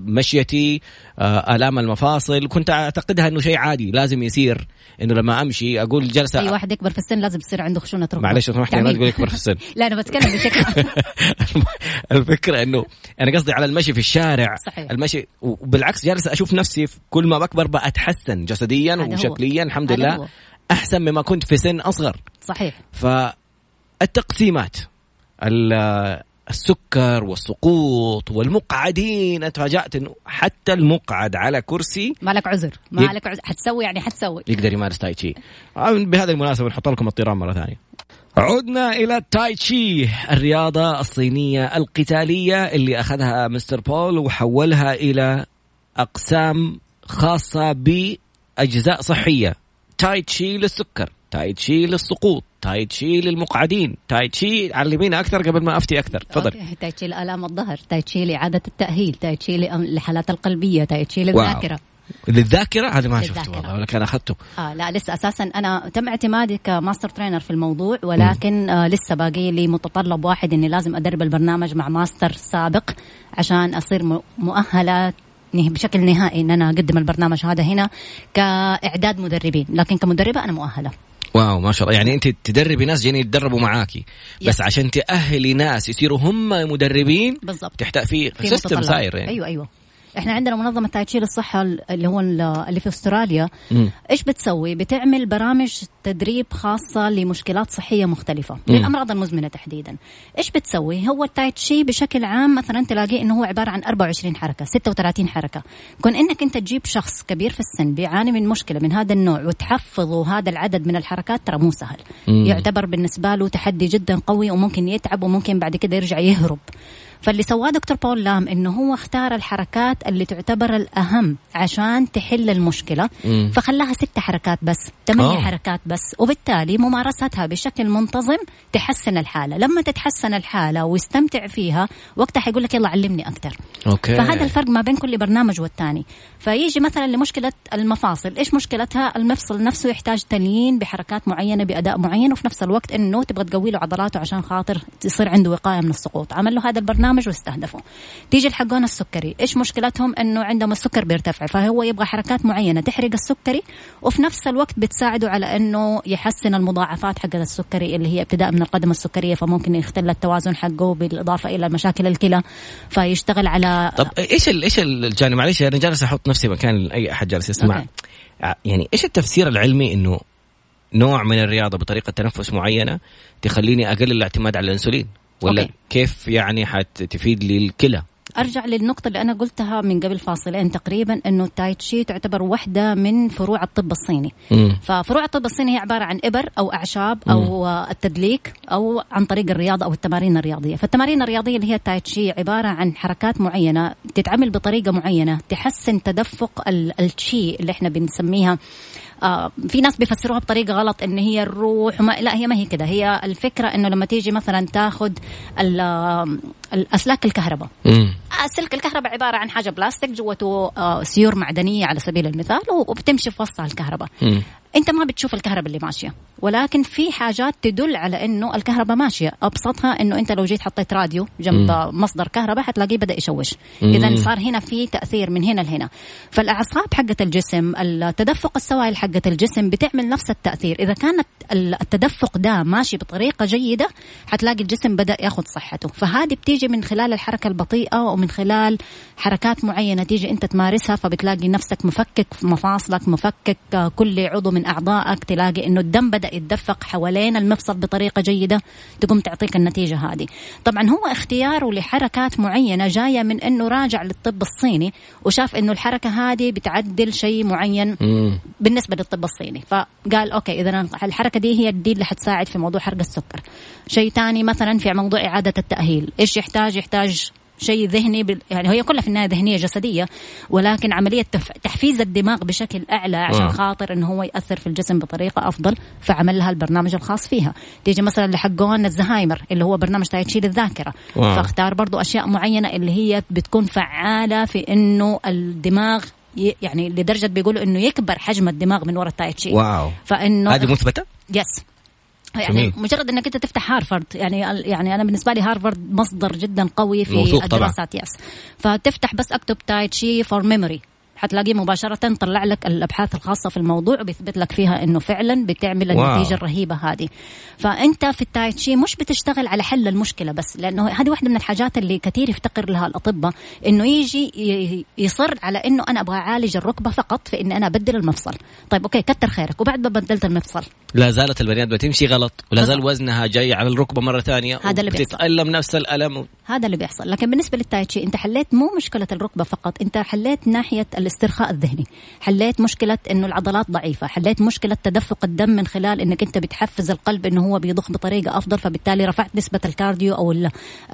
مشيتي آه، آلام المفاصل. كنت أعتقدها أنه شيء عادي لازم يصير. أنه لما أمشي أقول جلسة اي واحد يكبر في السن لازم يصير عنده خشونة ركبة. معلش سمحت تعميم. تقول يكبر في السن. لا أنا بتكلم بشكل الفكرة إنه أنا قصدي على المشي في الشارع. صحيح. المشي وبالعكس جالس أشوف نفسي كل ما بكبر بأتحسن جسديا. وشكليا الحمد لله. هو. أحسن مما كنت في سن أصغر. صحيح. فالتقسيمات ال- السكر والسقوط والمقعدين. اتفاجات إنه حتى المقعد على كرسي ما لك عذر. ما لك عذر. حتسوي يعني حتسوي يقدر يمارس تاي تشي. بهذه المناسبة نحط لكم الطيران مرة ثانية. عدنا إلى التاي تشي الرياضة الصينية القتالية اللي أخذها مستر بول وحولها إلى أقسام خاصة بأجزاء صحية. تاي تشي للسكر تاي تشي للسقوط. تاي تشي للمقعدين. تاي تشي علمينا أكثر قبل ما أفتي أكثر. تفضل. تاي تشي لآلام الظهر تاي تشي لإعادة التأهيل تاي تشي للحالات القلبية تاي تشي للذاكرة. للذاكرة؟ هذا ما شفته. والله ولا كان أخذته. آه لا لسه أساسا أنا تم اعتمادي ك master trainer في الموضوع ولكن آه لسه باقي لي متطلب واحد إني لازم أدرب البرنامج مع ماستر سابق عشان أصير م- مؤهلة نه- بشكل نهائي إن أنا أقدم البرنامج هذا هنا كإعداد مدربين. لكن كمدربة أنا مؤهلة. wow ما شاء الله. يعني انت تدربي ناس جايين يتدربوا معاكي. بس. عشان تأهلي ناس يصيروا هم مدربين بالضبط. تحتاج في في system. ساير يعني. أيوه أيوه. إحنا عندنا منظمة تايتشي للصحه اللي هو اللي في أستراليا مم. إيش بتسوي؟ بتعمل برامج تدريب خاصة لمشكلات صحية مختلفة، للأمراض المزمنة تحديدا. إيش بتسوي؟ هو التايتشي بشكل عام مثلا تلاقيه إنه هو عبارة عن 24 حركة، 36 حركة. كون إنك أنت تجيب شخص كبير في السن بيعاني من مشكلة من هذا النوع وتحفظه هذا العدد من الحركات ترى مو سهل. مم. يعتبر بالنسبة له تحدي جدا قوي وممكن يتعب وممكن بعد كده يرجع يهرب. فاللي سواه دكتور بول لام إنه هو اختار الحركات اللي تعتبر الأهم عشان تحل المشكلة. مم. فخلاها ست حركات بس ثمانية أوه. حركات بس. وبالتالي ممارستها بشكل منتظم تحسن الحالة. لما تتحسن الحالة ويستمتع فيها وقتها حيقول لك يلا علمني أكثر okay. فهذا الفرق ما بين كل برنامج والتاني فيجي مثلا لمشكلة المفاصل. إيش مشكلتها؟ المفصل نفسه يحتاج تليين بحركات معينة بأداء معين وفي نفس الوقت إنه تبغى تقوي له عضلاته عشان خاطر يصير عنده وقاية من السقوط. عمل له هذا البرنامج واستهدفه تيجي لحقون السكري. إيش مشكلتهم؟ إنه عندهم السكر بيرتفع فهو يبغى حركات معينة. تحرق السكري وفي نفس الوقت بتساعده على إنه يحسن المضاعفات حق السكري اللي هي ابتداء من القدم السكرية فممكن يختل التوازن حقه بالإضافة إلى مشاكل الكلى فيشتغل على طب إيش ال إيش الجانب معلش أنا جالس أحط نفسي مكان أي أحد جالس يسمع. Okay. ع- يعني إيش التفسير العلمي إنه نوع من الرياضة بطريقة تنفس معينة تخليني أقلل الاعتماد على الإنسولين؟ ولا okay. كيف يعني حتفيد لي الكلى أرجع للنقطة اللي أنا قلتها من قبل فاصلين تقريبا إنه التاي تشي تعتبر واحدة من فروع الطب الصيني مم. ففروع الطب الصيني هي عبارة عن إبر أو أعشاب أو آه، التدليك أو عن طريق الرياضه أو التمارين الرياضية فالتمارين الرياضية اللي هي التاي تشي عبارة عن حركات معينة تتعمل بطريقة معينة تحسن تدفق ال- التشي اللي إحنا بنسميها آه في ناس بيفسروها بطريقة غلط إن هي الروح وما لا هي ما هي كده هي الفكرة إنه لما تيجي مثلا تاخذ ال- آه، الاسلاك الكهرباء مم. سلك الكهرباء عبارة عن حاجة بلاستيك جوته آه، سيور معدنية على سبيل المثال وبتمشي في وسطها الكهرباء. أنت ما بتشوف الكهرباء اللي ماشية ولكن في حاجات تدل على إنه الكهرباء ماشية. أبسطها إنه أنت لو جيت حطيت راديو جنب مم. مصدر كهرباء حتلاقيه بدأ يشوش. إذا صار هنا في تأثير من هنا لهنا. فالأعصاب حقه الجسم التدفق السوائل حقه الجسم بتعمل نفس التأثير. إذا كانت التدفق ده ماشي بطريقة جيدة حتلاقي الجسم بدأ ياخذ صحته. فهذه بتيجي من خلال الحركة البطيئة ومن خلال حركات معينة تيجي أنت تمارسها فبتلاقي نفسك مفكك مفاصلك مفكك كل عضو من أعضائك تلاقي إنه الدم بدأ يتدفق حوالين المفصل بطريقة جيدة تقوم تعطيك النتيجة هذه. طبعا هو اختياره لحركات معينة جاية من إنه راجع للطب الصيني وشاف إنه الحركة هذه بتعدل شيء معين بالنسبة للطب الصيني. فقال أوكي اذا الحركة دي هي دي اللي حتساعد في موضوع حرق السكر. شيء ثاني مثلا في موضوع إعادة التأهيل. إيش يحتاج؟ يحتاج شيء ذهني بال... يعني هي كلها في النهاية ذهنية جسدية ولكن عملية تف... تحفيز الدماغ بشكل أعلى عشان آه. خاطر انه هو يأثر في الجسم بطريقة أفضل فعمل لها البرنامج الخاص فيها تيجي مثلا لحقون الزهايمر اللي هو برنامج تاي تشي للذاكرة wow. فاختار برضو أشياء معينة اللي هي بتكون فعالة في إنه الدماغ يعني لدرجة بيقولوا إنه يكبر حجم الدماغ من وراء التايتشي wow فإنه هذه مثبتة؟ Yes يعني جميل. مجرد إنك أنت تفتح هارفرد يعني يعني أنا بالنسبة لي هارفرد مصدر جدا قوي في الدراسات yes فتفتح بس اكتب Tai Chi for memory حتلاقيه مباشرة طلع لك الأبحاث الخاصة في الموضوع وبيثبت لك فيها إنه فعلا بتعمل النتيجة الرهيبة هذه. فأنت في التايتشي مش بتشتغل على حل المشكلة بس لأنه هذه واحدة من الحاجات اللي كثير يفتقر لها الأطباء إنه يجي يصر على إنه أنا أبغى أعالج الركبة فقط في إني أنا أبدل المفصل. طيب okay كتر خيرك. وبعد ما بدلت المفصل؟ لا زالت البني آدم تمشي غلط ولا زال وزنها جاي على الركبة مرة ثانية هذا اللي بيحصل. تتالم نفس الألم. هذا اللي بيحصل. لكن بالنسبة للتايتشي أنت حليت مو مشكلة الركبة فقط أنت حليت ناحية الاسترخاء الذهني. حليت مشكلة إنه العضلات ضعيفة. حليت مشكلة تدفق الدم من خلال إنك أنت بتحفز القلب إنه هو بيضخ بطريقة أفضل فبالتالي رفعت نسبة ال cardio أو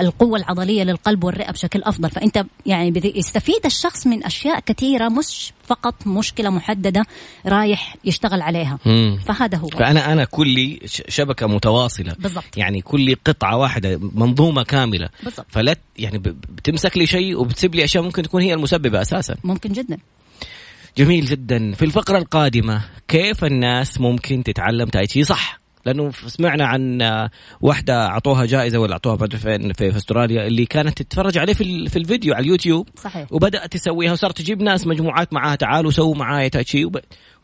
القوة العضلية للقلب والرئة بشكل أفضل. فأنت يعني يستفيد الشخص من أشياء كثيرة مش فقط مشكلة محددة رايح يشتغل عليها. مم. فهذا هو. فانا أنا كلي شبكة متواصلة. بالضبط. يعني كلي قطعة واحدة منظومة كاملة. بالضبط. فلا يعني بتمسك لي شيء وبتسيب لي أشياء ممكن تكون هي المسببة أساسا. ممكن جدا. جميل جدا. في الفقرة القادمة كيف الناس ممكن تتعلم تايتشي؟ صح. لأنه سمعنا عن واحدة أعطوها جائزة ولا أعطوها فين في, في أستراليا اللي كانت تتفرج عليه في, في الفيديو على اليوتيوب صحيح. وبدأت تسويها وصارت تجيب ناس مجموعات معاها تعالوا سووا معايا تايتشي وب...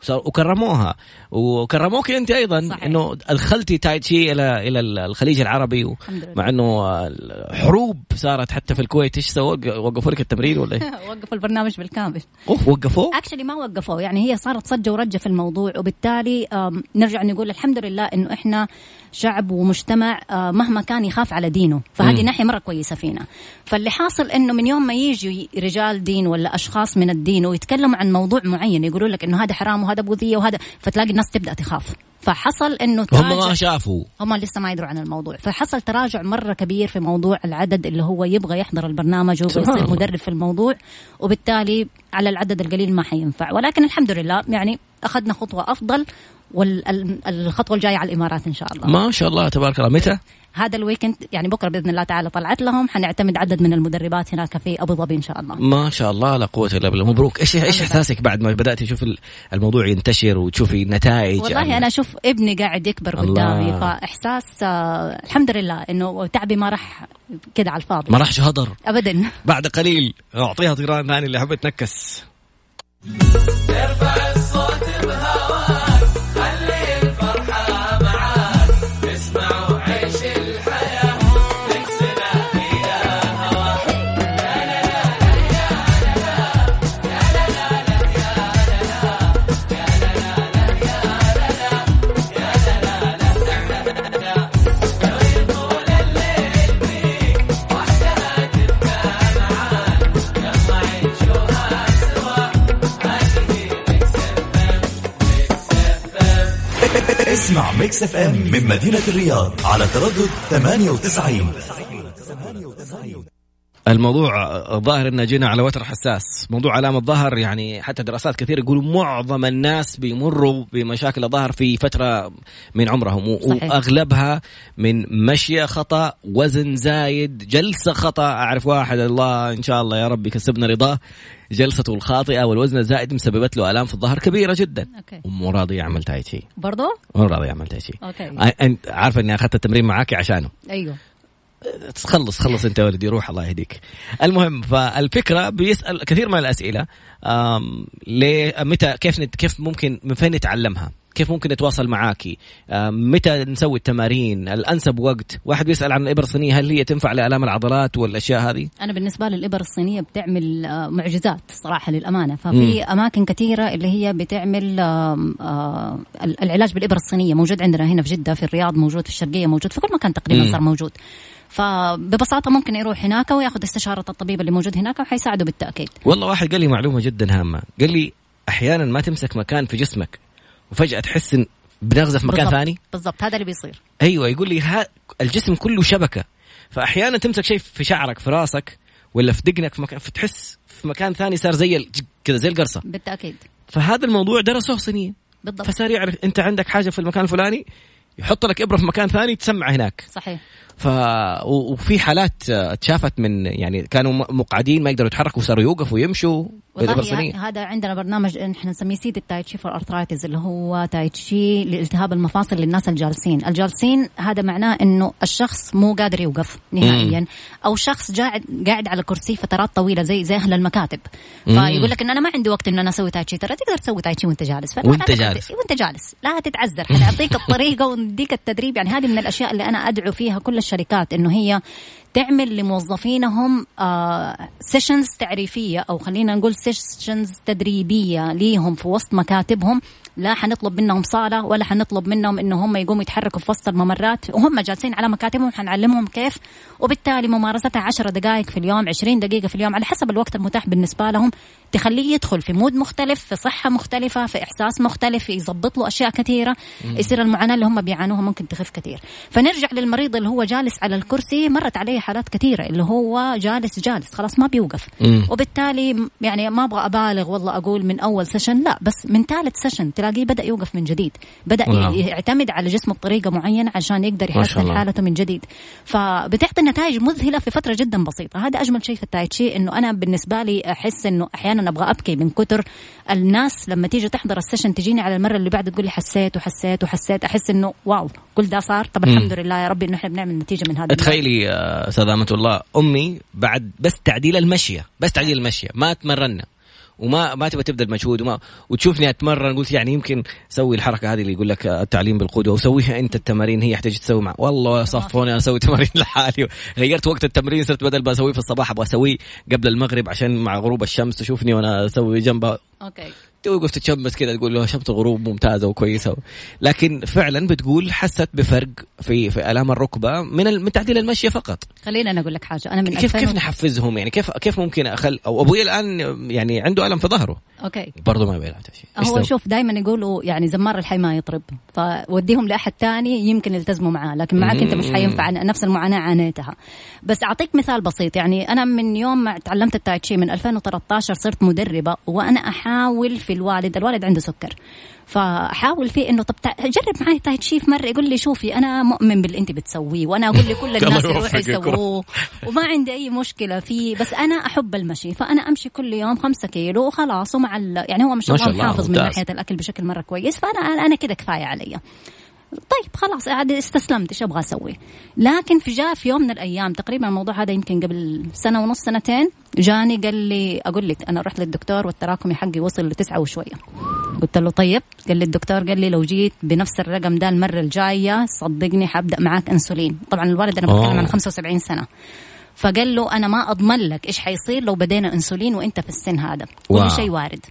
وكرموها وكرموك أنت أيضا صحيح. إنه ادخلتي تايتشي إلى إلى الخليج العربي مع إنه حروب صارت حتى في الكويت إيش سووا وقفوا لك التمرين ولا إيه؟ وقفوا البرنامج بالكامل أوه وقفوه؟ اكشلي ما وقفوه يعني هي صارت صجة ورجة في الموضوع وبالتالي نرجع نقول الحمد لله إنه إحنا شعب ومجتمع آه، مهما كان يخاف على دينه. فهذه ناحية مرة كويسة فينا. فاللي حاصل إنه من يوم ما يجوا رجال دين ولا أشخاص من الدين ويتكلموا عن موضوع معين يقولوا لك إنه هذا حرام وهذا بوذية وهذا فتلاقي الناس تبدأ تخاف. فحصل إنه هم ما شافوا. هم لسه ما يدروا عن الموضوع. فحصل تراجع مرة كبير في موضوع العدد اللي هو يبغى يحضر البرنامج ويبغى يصير مدرب في الموضوع وبالتالي على العدد القليل ما حينفع. ولكن الحمد لله يعني أخذنا خطوة أفضل والخطوه الجاية على الإمارات إن شاء الله. ما شاء الله تبارك الله. متى؟ هذا الويكند يعني بكرة بإذن الله تعالى طلعت لهم. حنعتمد عدد من المدربات هناك في أبو ظبي إن شاء الله. ما شاء الله لا قوة إلا بالله. مبروك. إيش إيش إحساسك بعد ما بدات تشوف الموضوع ينتشر وتشوفي النتائج والله يعني. أنا أشوف ابني قاعد يكبر قدامي فإحساس آه الحمد لله إنه تعبي ما راح كده على الفاضي. ما راحش هدر. ابدا. بعد قليل. أعطيها طيران ثاني اللي حبت تنكس اسمع Mix FM من مدينة الرياض على تردد 98 الموضوع الظاهر إنه جينا على وتر حساس، موضوع علامة الظهر يعني حتى دراسات كثيرة يقولوا معظم الناس بيمروا بمشاكل الظهر في فترة من عمرهم صحيح. وأغلبها من مشية خطأ، وزن زايد، جلسة خطأ، أعرف واحد الله إن شاء الله يا رب يكسبنا رضاه. جلسته الخاطئة والوزن الزائد مسببت له آلام في الظهر كبيرة جدا. Okay. ومو راضي يعمل تاي تشي، برضو؟ مو راضي يعمل تاي تشي. Okay. أنت عارفه إني أخذت التمرين معاك عشانه. أيوه. خلص خلص انت ولدي روح الله يهديك. المهم فالفكرة بيسأل كثير من الأسئلة ليه متى كيف نت كيف ممكن من فين نتعلمها؟ كيف ممكن نتواصل معاكي متى نسوي التمارين؟ الانسب وقت؟ واحد بيسأل عن الابره الصينية هل هي تنفع لآلام العضلات والأشياء هذه؟ أنا بالنسبة لي الابر الصينية بتعمل معجزات صراحة للأمانة. ففي أماكن كثيرة اللي هي بتعمل العلاج بالإبر الصينية موجود عندنا هنا في جدة في الرياض موجود في الشرقية موجود في كل مكان تقريبا. صار موجود. فببساطة ممكن يروح هناك وياخذ استشارة الطبيب اللي موجود هناك وحيساعده بالتأكيد. والله واحد قال لي معلومة جدا هامة. قال لي أحيانا ما تمسك مكان في جسمك وفجأة تحس بنغزه في مكان بالضبط. ثاني؟ بالضبط. هذا اللي بيصير. أيوه يقول لي ها الجسم كله شبكة. فاحيانا تمسك شيء في شعرك في راسك ولا في دقنك في مكان فتحس في مكان ثاني صار زي كذا زي القرصة. بالتأكيد. فهذا الموضوع درسوه صينيا. بالضبط. فصار يعرف أنت عندك حاجة في المكان الفلاني يحط لك إبرة في مكان ثاني تسمع هناك. صحيح. ف وفي حالات اتشافت من يعني كانوا مقعدين ما يقدروا يتحركوا صاروا يوقفوا ويمشوا والله ه- هذا عندنا برنامج إحنا نسميه seated Tai Chi for arthritis اللي هو تاي تشي لالتهاب المفاصل للناس الجالسين، الجالسين هذا معناه إنه الشخص مو قادر يوقف نهائيا أو شخص قاعد قاعد على كرسي فترات طويلة زي زي أهل المكاتب. فيقول لك إن أنا ما عندي وقت إن أنا أسوي تاي تشي ترى تقدر تسوي تاي تشي وأنت جالس. وأنت جالس. وأنت جالس. لا تتعذر. حنعطيك الطريقة ونديك التدريب يعني هذه من الأشياء اللي أنا أدعو فيها كل الشركات إنه هي تعمل لموظفينهم sessions تعريفية أو خلينا نقول sessions تدريبية ليهم في وسط مكاتبهم. لا حنطلب منهم صالة ولا حنطلب منهم إنه هم يقوموا يتحركوا في وسط الممرات. وهم جالسين على مكاتبهم حنعلمهم كيف. وبالتالي ممارستها 10 دقائق في اليوم 20 دقيقة في اليوم على حسب الوقت المتاح بالنسبة لهم. تخليه يدخل في mood مختلف في صحة مختلفة في إحساس مختلف يظبط له أشياء كثيرة يصير المعاناة اللي هم بيعانوها ممكن تخف كثير فنرجع للمريض اللي هو جالس على الكرسي مرت عليه حالات كثيرة اللي هو جالس جالس خلاص ما بيوقف مم. وبالتالي يعني ما أبغى أبالغ والله أقول من أول session لا بس من ثالث session تلاقيه بدأ يوقف من جديد بدأ wow. ي- يعتمد على جسمه بطريقة معينة عشان يقدر يحسن. حالته من جديد فبتعطي نتائج مذهلة في فترة جدا بسيطة هذا أجمل شيء في التاي تشي إنه أنا بالنسبة لي أحس إنه أحيانا أبغى أبكي من كتر الناس لما تيجي تحضر ال session تجيني على المرة اللي بعد تقول لي حسيت وحسيت وحسيت أحس إنه wow كل ده صار؟ طب. الحمد لله يا ربي إنه إحنا بنعمل نتيجة من هذا تخيلي أستاذ أمة الله أمي بعد بس تعديل المشية بس تعديل المشية ما تمرنا. وما ما تبغى تبدا المجهود وما وتشوفني أتمرن قلت يعني يمكن أسوي الحركة هذه اللي يقول لك آه، التعليم بالقدوة وسويها أنت التمارين هي يحتاج تسوي مع والله صفوني أنا أسوي تمارين لحالي. غيرت وقت التمرين صرت بدل ما أسويه في الصباح أبغى أسويه قبل المغرب عشان مع غروب الشمس تشوفني وأنا أسوي جنبها. أوكي. توقف تتشمس كذا تقول له شمس الغروب ممتازة وكويسة. لكن فعلا بتقول حسيت بفرق في في آلام الركبة من من تعديل المشيه فقط. خليني أنا أقول لك حاجة. أنا من كيف كيف نحفزهم يعني؟ كيف كيف ممكن أخلي أو أبوي الآن يعني عنده آلم في ظهره. أوكي. برضه ما بيلعب شيء. هو؟ شوف دائما يقولوا يعني زمار الحي ما يطرب. فوديهم لأحد تاني يمكن يلتزموا معاه. لكن معك أنت مش حينفع. نفس المعاناة عانيتها. بس أعطيك مثال بسيط. يعني أنا من يوم ما تعلمت التاي تشي من 2013 صرت مدربة وأنا أحاول في الوالد الوالد عنده سكر فاحاول فيه إنه طب جرب معي تاي تشي في مرة يقول لي شوفي أنا مؤمن باللي أنت بتسويه وأنا أقول لكل الناس يروحوا. يسووه وما عندي أي مشكلة فيه بس أنا أحب المشي فأنا أمشي كل يوم خمسة كيلو وخلاص ومع. يعني هو ما شاء الله محافظ من. ناحية الأكل بشكل مرة كويس فأنا أنا كده كفاية علي طيب خلاص عاد استسلمت إيش أبغى أسوي؟ لكن في جاء في يوم من الأيام تقريبا الموضوع هذا يمكن قبل سنة ونص سنتين جاني قال لي أقول لك أنا رحت للدكتور والتراكمي حقي وصل لتسعة وشوية. قلت له طيب. قال لي الدكتور قال لي لو جيت بنفس الرقم ده المرة الجاية صدقني حابدا معاك إنسولين. طبعا الوالد أنا بتكلم. عن 75 سنة. فقال له أنا ما أضمن لك إيش حيصير لو بدينا إنسولين وأنت في السن هذا. كل شيء وارد.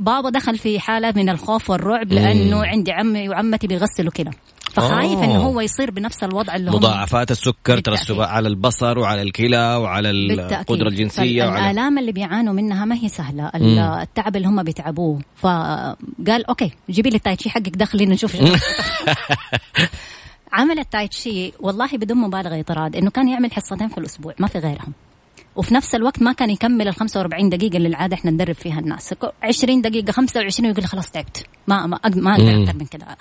بابا دخل في حالة من الخوف والرعب لأنه عندي عمي وعمتي بيغسلوا كلى فخايف. إنه هو يصير بنفس الوضع اللي هم مضاعفات السكر. ترسبات على البصر وعلى الكلى وعلى بالتأكيد. القدرة الجنسية وعلى الآلام اللي بيعانوا منها ما هي سهلة. ال- التعب اللي هم بيتعبوه. فقال أوكي جيبي لي التايتشي حقك ده خلينا نشوف عمل التايتشي والله بدون مبالغة يا طراد إنه كان يعمل حصتين في الأسبوع ما في غيرهم. وفي نفس الوقت ما كان يكمل ال 45 دقيقة اللي العادة إحنا ندرب فيها الناس 20 دقيقة 25 ويقول خلاص تعبت ما ما ما أقدر. أكثر من كذا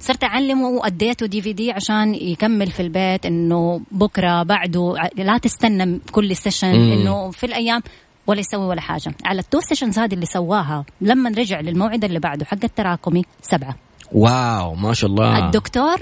صرت أعلمه وأديته DVD عشان يكمل في البيت إنه بكرة بعده لا تستنى كل session. إنه في الأيام ولا يسوي ولا حاجة على ال two sessions هذه اللي سواها لما رجع للموعد اللي بعده حق التراكمي سبعة wow ما شاء الله الدكتور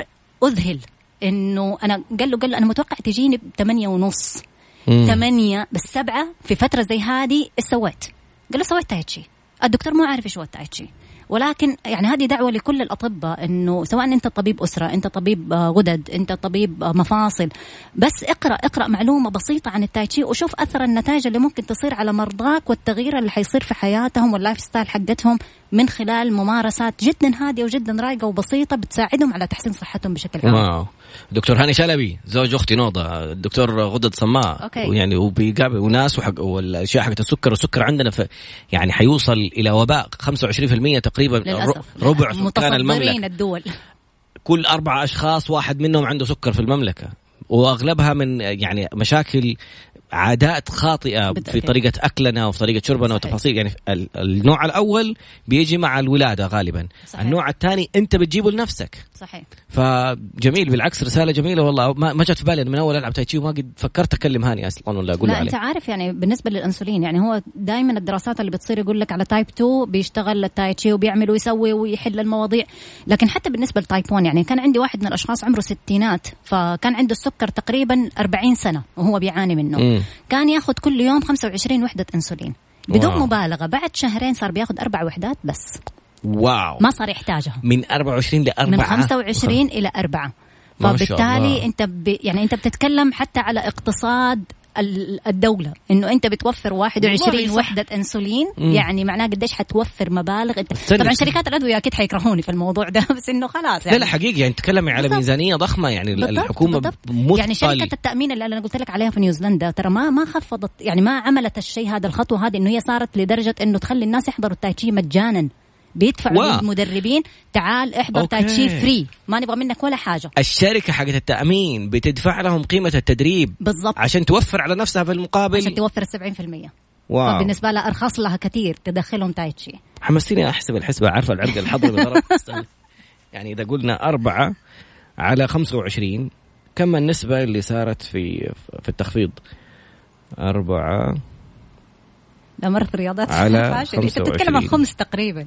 أذهل إنه أنا قال له قال له أنا متوقع تجيني بثمانية ونص مم. ثمانية بس سبعة في فترة زي هذه إيش سويت؟ قال له سويت تايتشي الدكتور مو عارف إيش هو التايتشي ولكن يعني هذه دعوة لكل الأطباء إنه سواء أنت طبيب أسرة أنت طبيب آه، غدد أنت طبيب آه، مفاصل بس اقرأ اقرأ معلومة بسيطة عن التايتشي وشوف أثر النتائج اللي ممكن تصير على مرضاك والتغيير اللي حيصير في حياتهم وال lifestyle حقتهم من خلال ممارسات جدا هادية وجدا رايقة وبسيطة بتساعدهم على تحسين صحتهم بشكل عام. دكتور هاني شلبي زوج أختي نوضة الدكتور غدد صماء. أوكي. يعني وبيقابل وناس وحق والأشياء حقت السكر والسكر عندنا في يعني حيوصل إلى وباء 25% تقريبا للأسف. ربع سكان المملكة. الدول. كل أربعة أشخاص واحد منهم عنده سكر في المملكة. وأغلبها من يعني مشاكل عادات خاطئة في. طريقة أكلنا وفي طريقة شربنا صحيح. وتفاصيل. يعني ال- النوع الأول بيجي مع الولادة غالبا. صحيح. النوع الثاني أنت بتجيبه لنفسك. صحيح. فجميل بالعكس رسالة جميلة والله. ما, ما جت في بالي من أول ألعب تايتشي وما قد فكرت أكلم هاني أصلا ولا أقول له لا أنت عليه. عارف يعني بالنسبة للأنسولين يعني هو دائما الدراسات اللي بتصير يقول لك على type 2 بيشتغل التايتشي وبيعمل ويسوي ويحل المواضيع. لكن حتى بالنسبة ل type 1 يعني كان عندي واحد من الأشخاص عمره ستينات فكان عنده السكر تقريبا 40 سنة وهو بيعاني منه. مم. كان ياخذ كل يوم 25 وحدة إنسولين بدون wow. مبالغة بعد شهرين صار بياخذ أربع وحدات بس واو ما صار يحتاجها من 24 ل 4 من 25 إلى 4 ما شاء الله. فبالتالي أنت ب... يعني أنت بتتكلم حتى على اقتصاد ال- الدولة إنه أنت بتوفر 21 والله صح. وحدة إنسولين مم. يعني معناه قديش حتوفر مبالغ أنت. طبعا شركات الأدوية أكيد حيكرهوني في الموضوع ده بس إنه خلاص لا يعني لا حقيقي يعني تتكلمي على بالضبط. ميزانية ضخمة يعني بالضبط، الحكومة بالضبط. يعني شركة التأمين اللي أنا قلت لك عليها في نيوزيلندا ترى ما ما خفضت يعني ما عملت الشيء هذا الخطوة هذه إنه هي صارت لدرجة إنه تخلي الناس يحضروا التايتشي مجانا بيدفعوا. للمدربين تعال احضر أوكي. تايتشي free ما نبغى منك ولا حاجة الشركة حقت التأمين بتدفع لهم قيمة التدريب بالضبط عشان توفر على نفسها في المقابل عشان توفر 70% wow فبالنسبة لها أرخص لها كثير تدخلهم تايتشي حمستني أحسب الحسبة عارفة العرق الحضري. يعني إذا قلنا أربعة على 25 كم النسبة اللي صارت في في التخفيض؟ أربعة لا مرة الرياضات على فاشل أنت بتتكلم عن 25. خمس تقريبا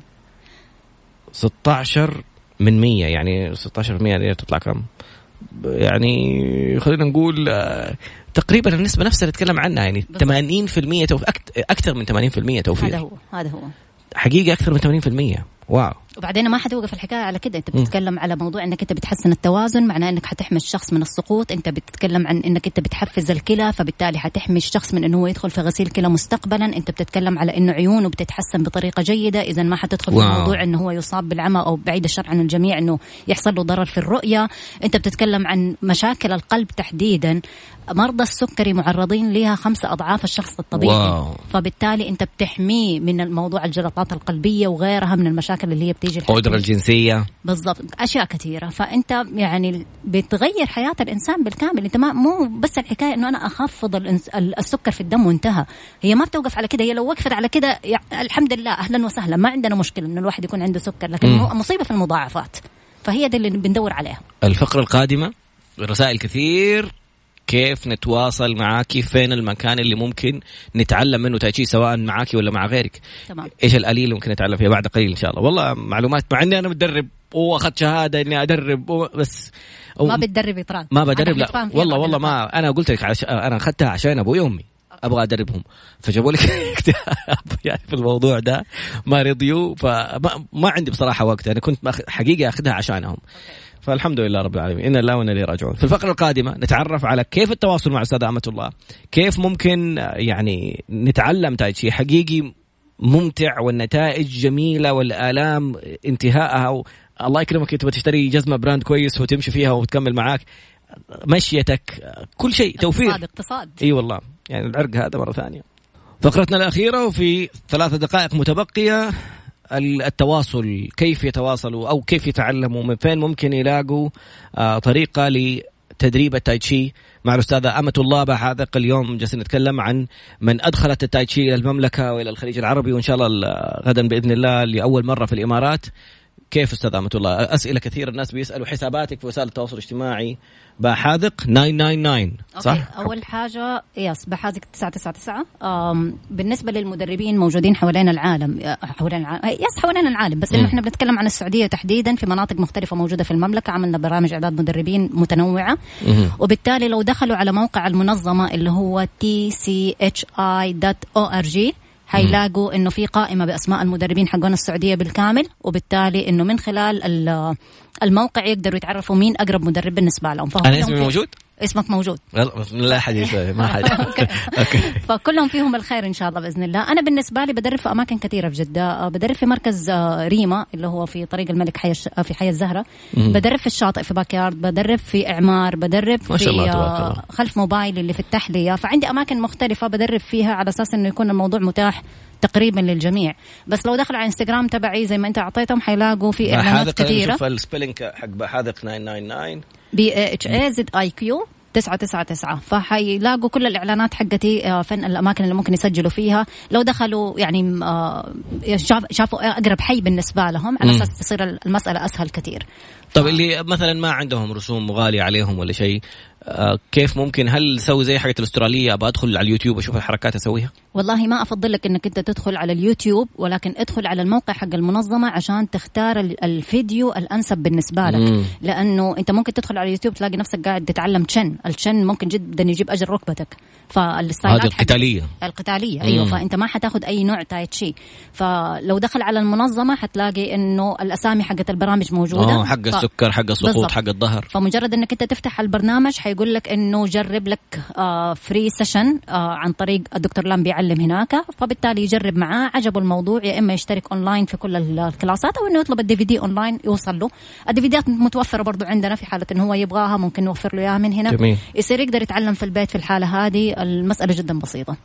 16 من 100 يعني 16 من 100 دي تطلع كم؟ يعني خلينا نقول آه، تقريبا النسبة نفسها اللي نتكلم عنها يعني بالضبط. 80% توف... أكت- أكثر من 80% توفير هذا هو هذا هو حقيقة أكثر من 80% واو وبعدين ما حتوقف الحكاية على كده. انت. بتتكلم على موضوع انك انت بتحسن التوازن معناه انك حتحمي الشخص من السقوط. انت بتتكلم عن انك انت بتحفز الكلى فبالتالي حتحمي الشخص من انه هو يدخل في غسيل كلى مستقبلا. انت بتتكلم على انه عيونه بتتحسن بطريقة جيدة. اذا ما حتدخل في واو. موضوع إنه هو يصاب بالعمى أو بعيد الشر عن الجميع إنه يحصل له ضرر في الرؤية. انت بتتكلم عن مشاكل القلب تحديدا. مرضى السكري معرضين لها خمسة أضعاف الشخص الطبيعي. واو. فبالتالي أنت بتحميه من الموضوع الجلطات القلبية وغيرها من المشاكل اللي هي بتيجي القدرة الجنسية بالضبط. أشياء كثيرة. فأنت يعني بتغير حياة الإنسان بالكامل. أنت ما مو بس الحكاية إنه أنا أخفض السكر في الدم وانتهى. هي ما بتوقف على كده. هي لو وقفت على كده يع- الحمد لله أهلا وسهلا. ما عندنا مشكلة إنه الواحد يكون عنده سكر. لكن. مو- مصيبة في المضاعفات. فهي دي اللي بندور عليها. الفقرة القادمة رسائل كثير. كيف نتواصل معاكي فين المكان اللي ممكن نتعلم منه تايتشي سواء معاكي ولا مع غيرك؟ تمام. إيش الاليه اللي ممكن نتعلم فيها بعد قليل إن شاء الله؟ والله معلومات مع إني أنا مدرب واخذت شهادة إني أدرب و- بس أو- ما بتدرب اطراق ما بدرب لا. والله والله. ما أنا قلت لك عش... أنا أخذتها عشان أبوي وأمي. أبغى أدربهم. فجابوا لك اكتئاب يعني في الموضوع ده. ما رضيوا فما ما عندي بصراحة وقت. أنا كنت. حقيقة أخذها عشانهم فالحمد لله رب العالمين. إن الله وأنا إليه راجعون. في الفقرة القادمة نتعرف على كيف التواصل مع أستاذة أمة الله. كيف ممكن يعني نتعلم تايتشي. حقيقي ممتع والنتائج جميلة والآلام انتهائها. الله يكرمك تبغى تشتري جزمة brand كويس وتمشي فيها وتكمل معاك. مشيتك. كل شيء توفير. اقتصاد. اقتصاد إي والله. يعني العرق هذا مرة ثانية. فقرتنا الأخيرة وفي ثلاث دقائق متبقية ال- التواصل. كيف يتواصلوا أو كيف يتعلموا؟ من فين ممكن يلاقوا آه، طريقة لتدريب التايتشي مع الأستاذة أمة الله بحاذق اليوم؟ جالسين نتكلم عن من أدخلت التايتشي إلى المملكة وإلى الخليج العربي وإن شاء الله غدا بإذن الله لأول مرة في الإمارات. كيف أستاذ امه الله؟ أسئلة كثيرة الناس بيسألوا حساباتك في وسائل التواصل الاجتماعي. بحاذق 999 صح؟ أوكي. أول حاجة yes بحاذق 999 بالنسبة للمدربين موجودين حوالين العالم حوالين العالم yes حوالين العالم بس إنه إحنا بنتكلم عن السعودية تحديدا في مناطق مختلفة موجودة في المملكة عملنا برامج إعداد مدربين متنوعة. مم. وبالتالي لو دخلوا على موقع المنظمة اللي هو tchi.org حيلاقوا إنه في قائمة بأسماء المدربين حقون السعودية بالكامل وبالتالي إنه من خلال الموقع يقدروا يتعرفوا مين أقرب مدرب بالنسبة لهم. فهم أنا اسمي موجود؟ اسمك موجود. لا حد يسوي ما حد. أوكي. فكلهم فيهم الخير إن شاء الله بإذن الله. أنا بالنسبة لي بدرب في أماكن كثيرة في جدة. آه، بدرب في مركز آه، ريما اللي هو في طريق الملك حي آه، في حي الزهرة. بدرب في الشاطئ في باكيارد. بدرب في إعمار. بدرب ما شاء الله في خلف موبايل اللي في التحلية. فعندي أماكن مختلفة بدرب فيها على أساس إنه يكون الموضوع متاح. تقريبا للجميع. بس لو دخلوا على انستغرام تبعي زي ما انت اعطيتهم حيلاقوا في اعلانات كثيرة. شوف ال spelling حق حاذق 999 B H A Z I Q تسعة تسعة تسعة. فحيلاقوا كل الإعلانات حقتي آه، فين الأماكن اللي ممكن يسجلوا فيها. لو دخلوا يعني آه، شافوا أقرب حي بالنسبة لهم على أساس تصير المسألة أسهل كثير. طب اللي مثلا ما عندهم رسوم غالية عليهم ولا شيء كيف ممكن؟ هل أسوي زي حاجة الأسترالية؟ أبغى أدخل على اليوتيوب أشوف الحركات أسويها؟ والله ما افضل لك إنك أنت تدخل على اليوتيوب ولكن ادخل على الموقع حق المنظمة عشان تختار الفيديو الأنسب بالنسبة لك. مم. لأنه أنت ممكن تدخل على اليوتيوب تلاقي نفسك قاعد تتعلم تشن، التشن ممكن جدا يجيب أجر ركبتك. فال style ات القتالية. القتالية أيوه. مم. فأنت ما حتاخذ أي نوع تايتشي فلو دخل على المنظمة حتلاقي إنه الأسامي حقت البرامج موجودة. آه حق السكر حق السقوط حق الظهر. فمجرد إنك أنت تفتح البرنامج حيقول لك إنه جرب لك آه free session آه عن طريق الدكتور لام بيعلم هناك فبالتالي يجرب معاه. عجبه الموضوع يا إما يشترك اونلاين في كل ال class ات أو إنه يطلب ال DVD online يوصل له. ال DVD ات متوفرة برضو عندنا في حالة إنه هو يبغاها ممكن نوفر له إياها من هنا. جميل. يصير يقدر يتعلم في البيت في الحالة هذه المسألة جدا بسيطة.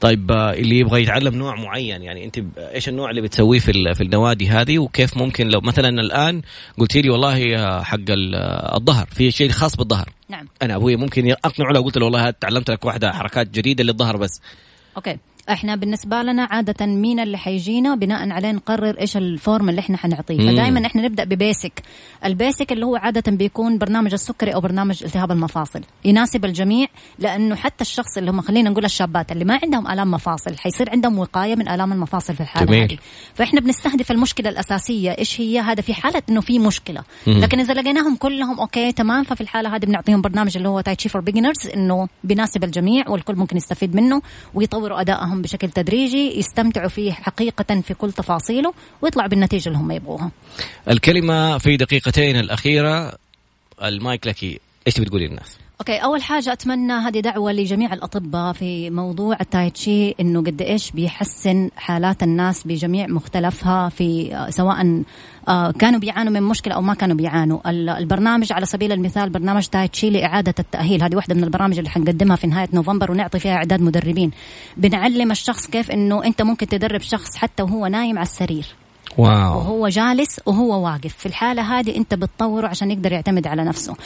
طيب آه، اللي يبغى يتعلم نوع معين يعني أنت إيش النوع اللي بتسويه في في النوادي هذه؟ وكيف ممكن لو مثلا الآن قلت لي والله آه، حق آه، الظهر في شيء خاص بالظهر. نعم. أنا أبوي ممكن أقنعه لو قلت له والله تعلمت لك واحدة حركات جديدة للظهر بس. Okay. إحنا بالنسبة لنا عادة مين اللي حيجينا بناء عليه نقرر إيش ال form اللي إحنا حنعطيه. فدائما إحنا نبدأ ب basic ال basic اللي هو عادة بيكون برنامج السكري أو برنامج التهاب المفاصل. يناسب الجميع لأنه حتى الشخص اللي هم خلينا نقول الشابات اللي ما عندهم آلام مفاصل حيصير عندهم وقاية من آلام المفاصل في الحالة جميل. هذه. فإحنا بنستهدف المشكلة الأساسية إيش هي؟ هذا في حالة إنه في مشكلة. مم. لكن إذا لقيناهم كلهم okay تمام ففي الحالة هذه بنعطيهم برنامج اللي هو Tai Chi for Beginners إنه بيناسب الجميع والكل ممكن يستفيد منه ويطوروا أدائهم بشكل تدريجي يجي يستمتعوا فيه حقيقة في كل تفاصيله ويطلع بالنتيجة اللي هم يبغوها الكلمة في دقيقتين الأخيرة المايك لك إيش تبي تقولي للناس؟ okay أول حاجة أتمنى هذه دعوة لجميع الأطباء في موضوع التايتشي إنه قد إيش بيحسن حالات الناس بجميع مختلفها في سواء آه، كانوا بيعانوا من مشكلة أو ما كانوا بيعانوا. البرنامج على سبيل المثال برنامج تايتشي لإعادة التأهيل. هذه واحدة من البرامج اللي حنقدمها في نهاية نوفمبر ونعطي فيها إعداد مدربين. بنعلم الشخص كيف إنه أنت ممكن تدرب شخص حتى وهو نايم على السرير. wow. وهو جالس وهو واقف. في الحالة هذه أنت بتطوره عشان يقدر يعتمد على نفسه.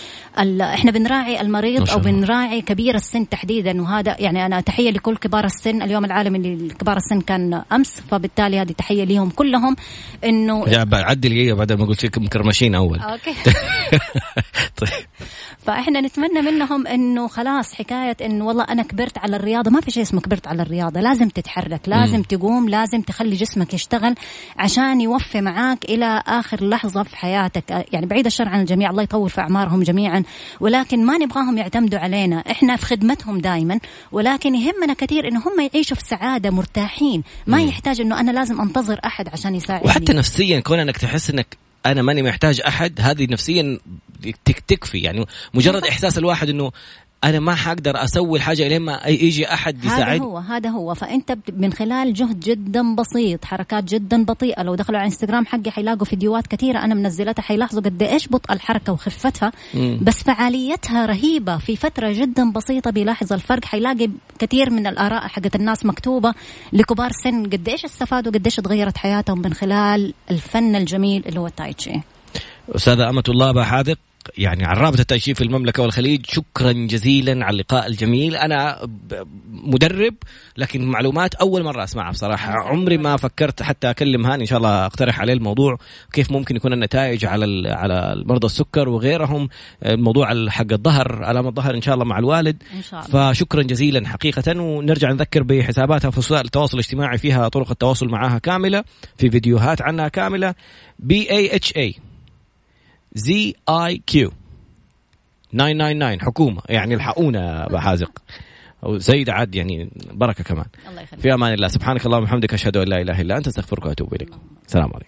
إحنا بنراعي المريض أو بنراعي كبير السن تحديدا. وهذا يعني أنا تحية لكل كبار السن. اليوم العالمي لكبار السن كان أمس فبالتالي هذه تحية لهم كلهم. إنه عدل لي بعد ما قلت لكم مكرمشين أول. okay. طيب فإحنا نتمنى منهم إنه خلاص حكاية انه والله أنا كبرت على الرياضة ما في شيء اسمه كبرت على الرياضة لازم تتحرك لازم م. تقوم لازم تخلي جسمك يشتغل عشان يوفي معاك إلى آخر لحظة في حياتك يعني بعيد الشر عن الجميع الله يطول في أعمارهم جميعا ولكن ما نبغاهم يعتمدوا علينا إحنا في خدمتهم دائما ولكن يهمنا كثير انه هم يعيشوا في سعادة مرتاحين ما م. يحتاج إنه أنا لازم أنتظر أحد عشان يساعدني وحتى نفسيا كون انك تحس إنك أنا ماني محتاج أحد هذه نفسيا تكفي. يعني مجرد إحساس الواحد إنه أنا ما حقدر أسوي الحاجة لين ما يجي أحد يساعد. هذا هو هذا هو. فأنت من خلال جهد جدا بسيط حركات جدا بطيئة. لو دخلوا على إنستغرام حقي حيلاقوا فيديوهات كثيرة أنا منزلتها حيلاحظوا قد إيش بطء الحركة وخفتها. مم. بس فعاليتها رهيبة. في فترة جدا بسيطة بيلاحظ الفرق حيلاقي كثير من الآراء حقت الناس مكتوبة لكبار سن. قد إيش استفادوا قد إيش تغيرت حياتهم من خلال الفن الجميل اللي هو التايتشي أستاذة أمة الله حاذق يعني عن رابطة التأشير في المملكة والخليج شكرا جزيلا على اللقاء الجميل. أنا مدرب لكن معلومات أول مرة أسمعها بصراحة. عمري ما فكرت حتى أكلم هاني إن شاء الله أقترح عليه الموضوع كيف ممكن يكون النتائج على على مرضى السكر وغيرهم. الموضوع ال- حق الظهر ألام الظهر إن شاء الله مع الوالد. إن شاء الله. فشكرا جزيلا حقيقة. ونرجع نذكر بحساباتها في وسائل التواصل الاجتماعي فيها طرق التواصل معها كاملة في فيديوهات عنها كاملة. B A H A Z A Q 999 حكومة. يعني الحقونا أبا حازق. وزيد عاد يعني بركة كمان. الله يخليك. في أمان الله. سبحانك اللهم وبحمدك أشهد أن لا إله إلا أنت أستغفرك وأتوب إليك. السلام عليكم.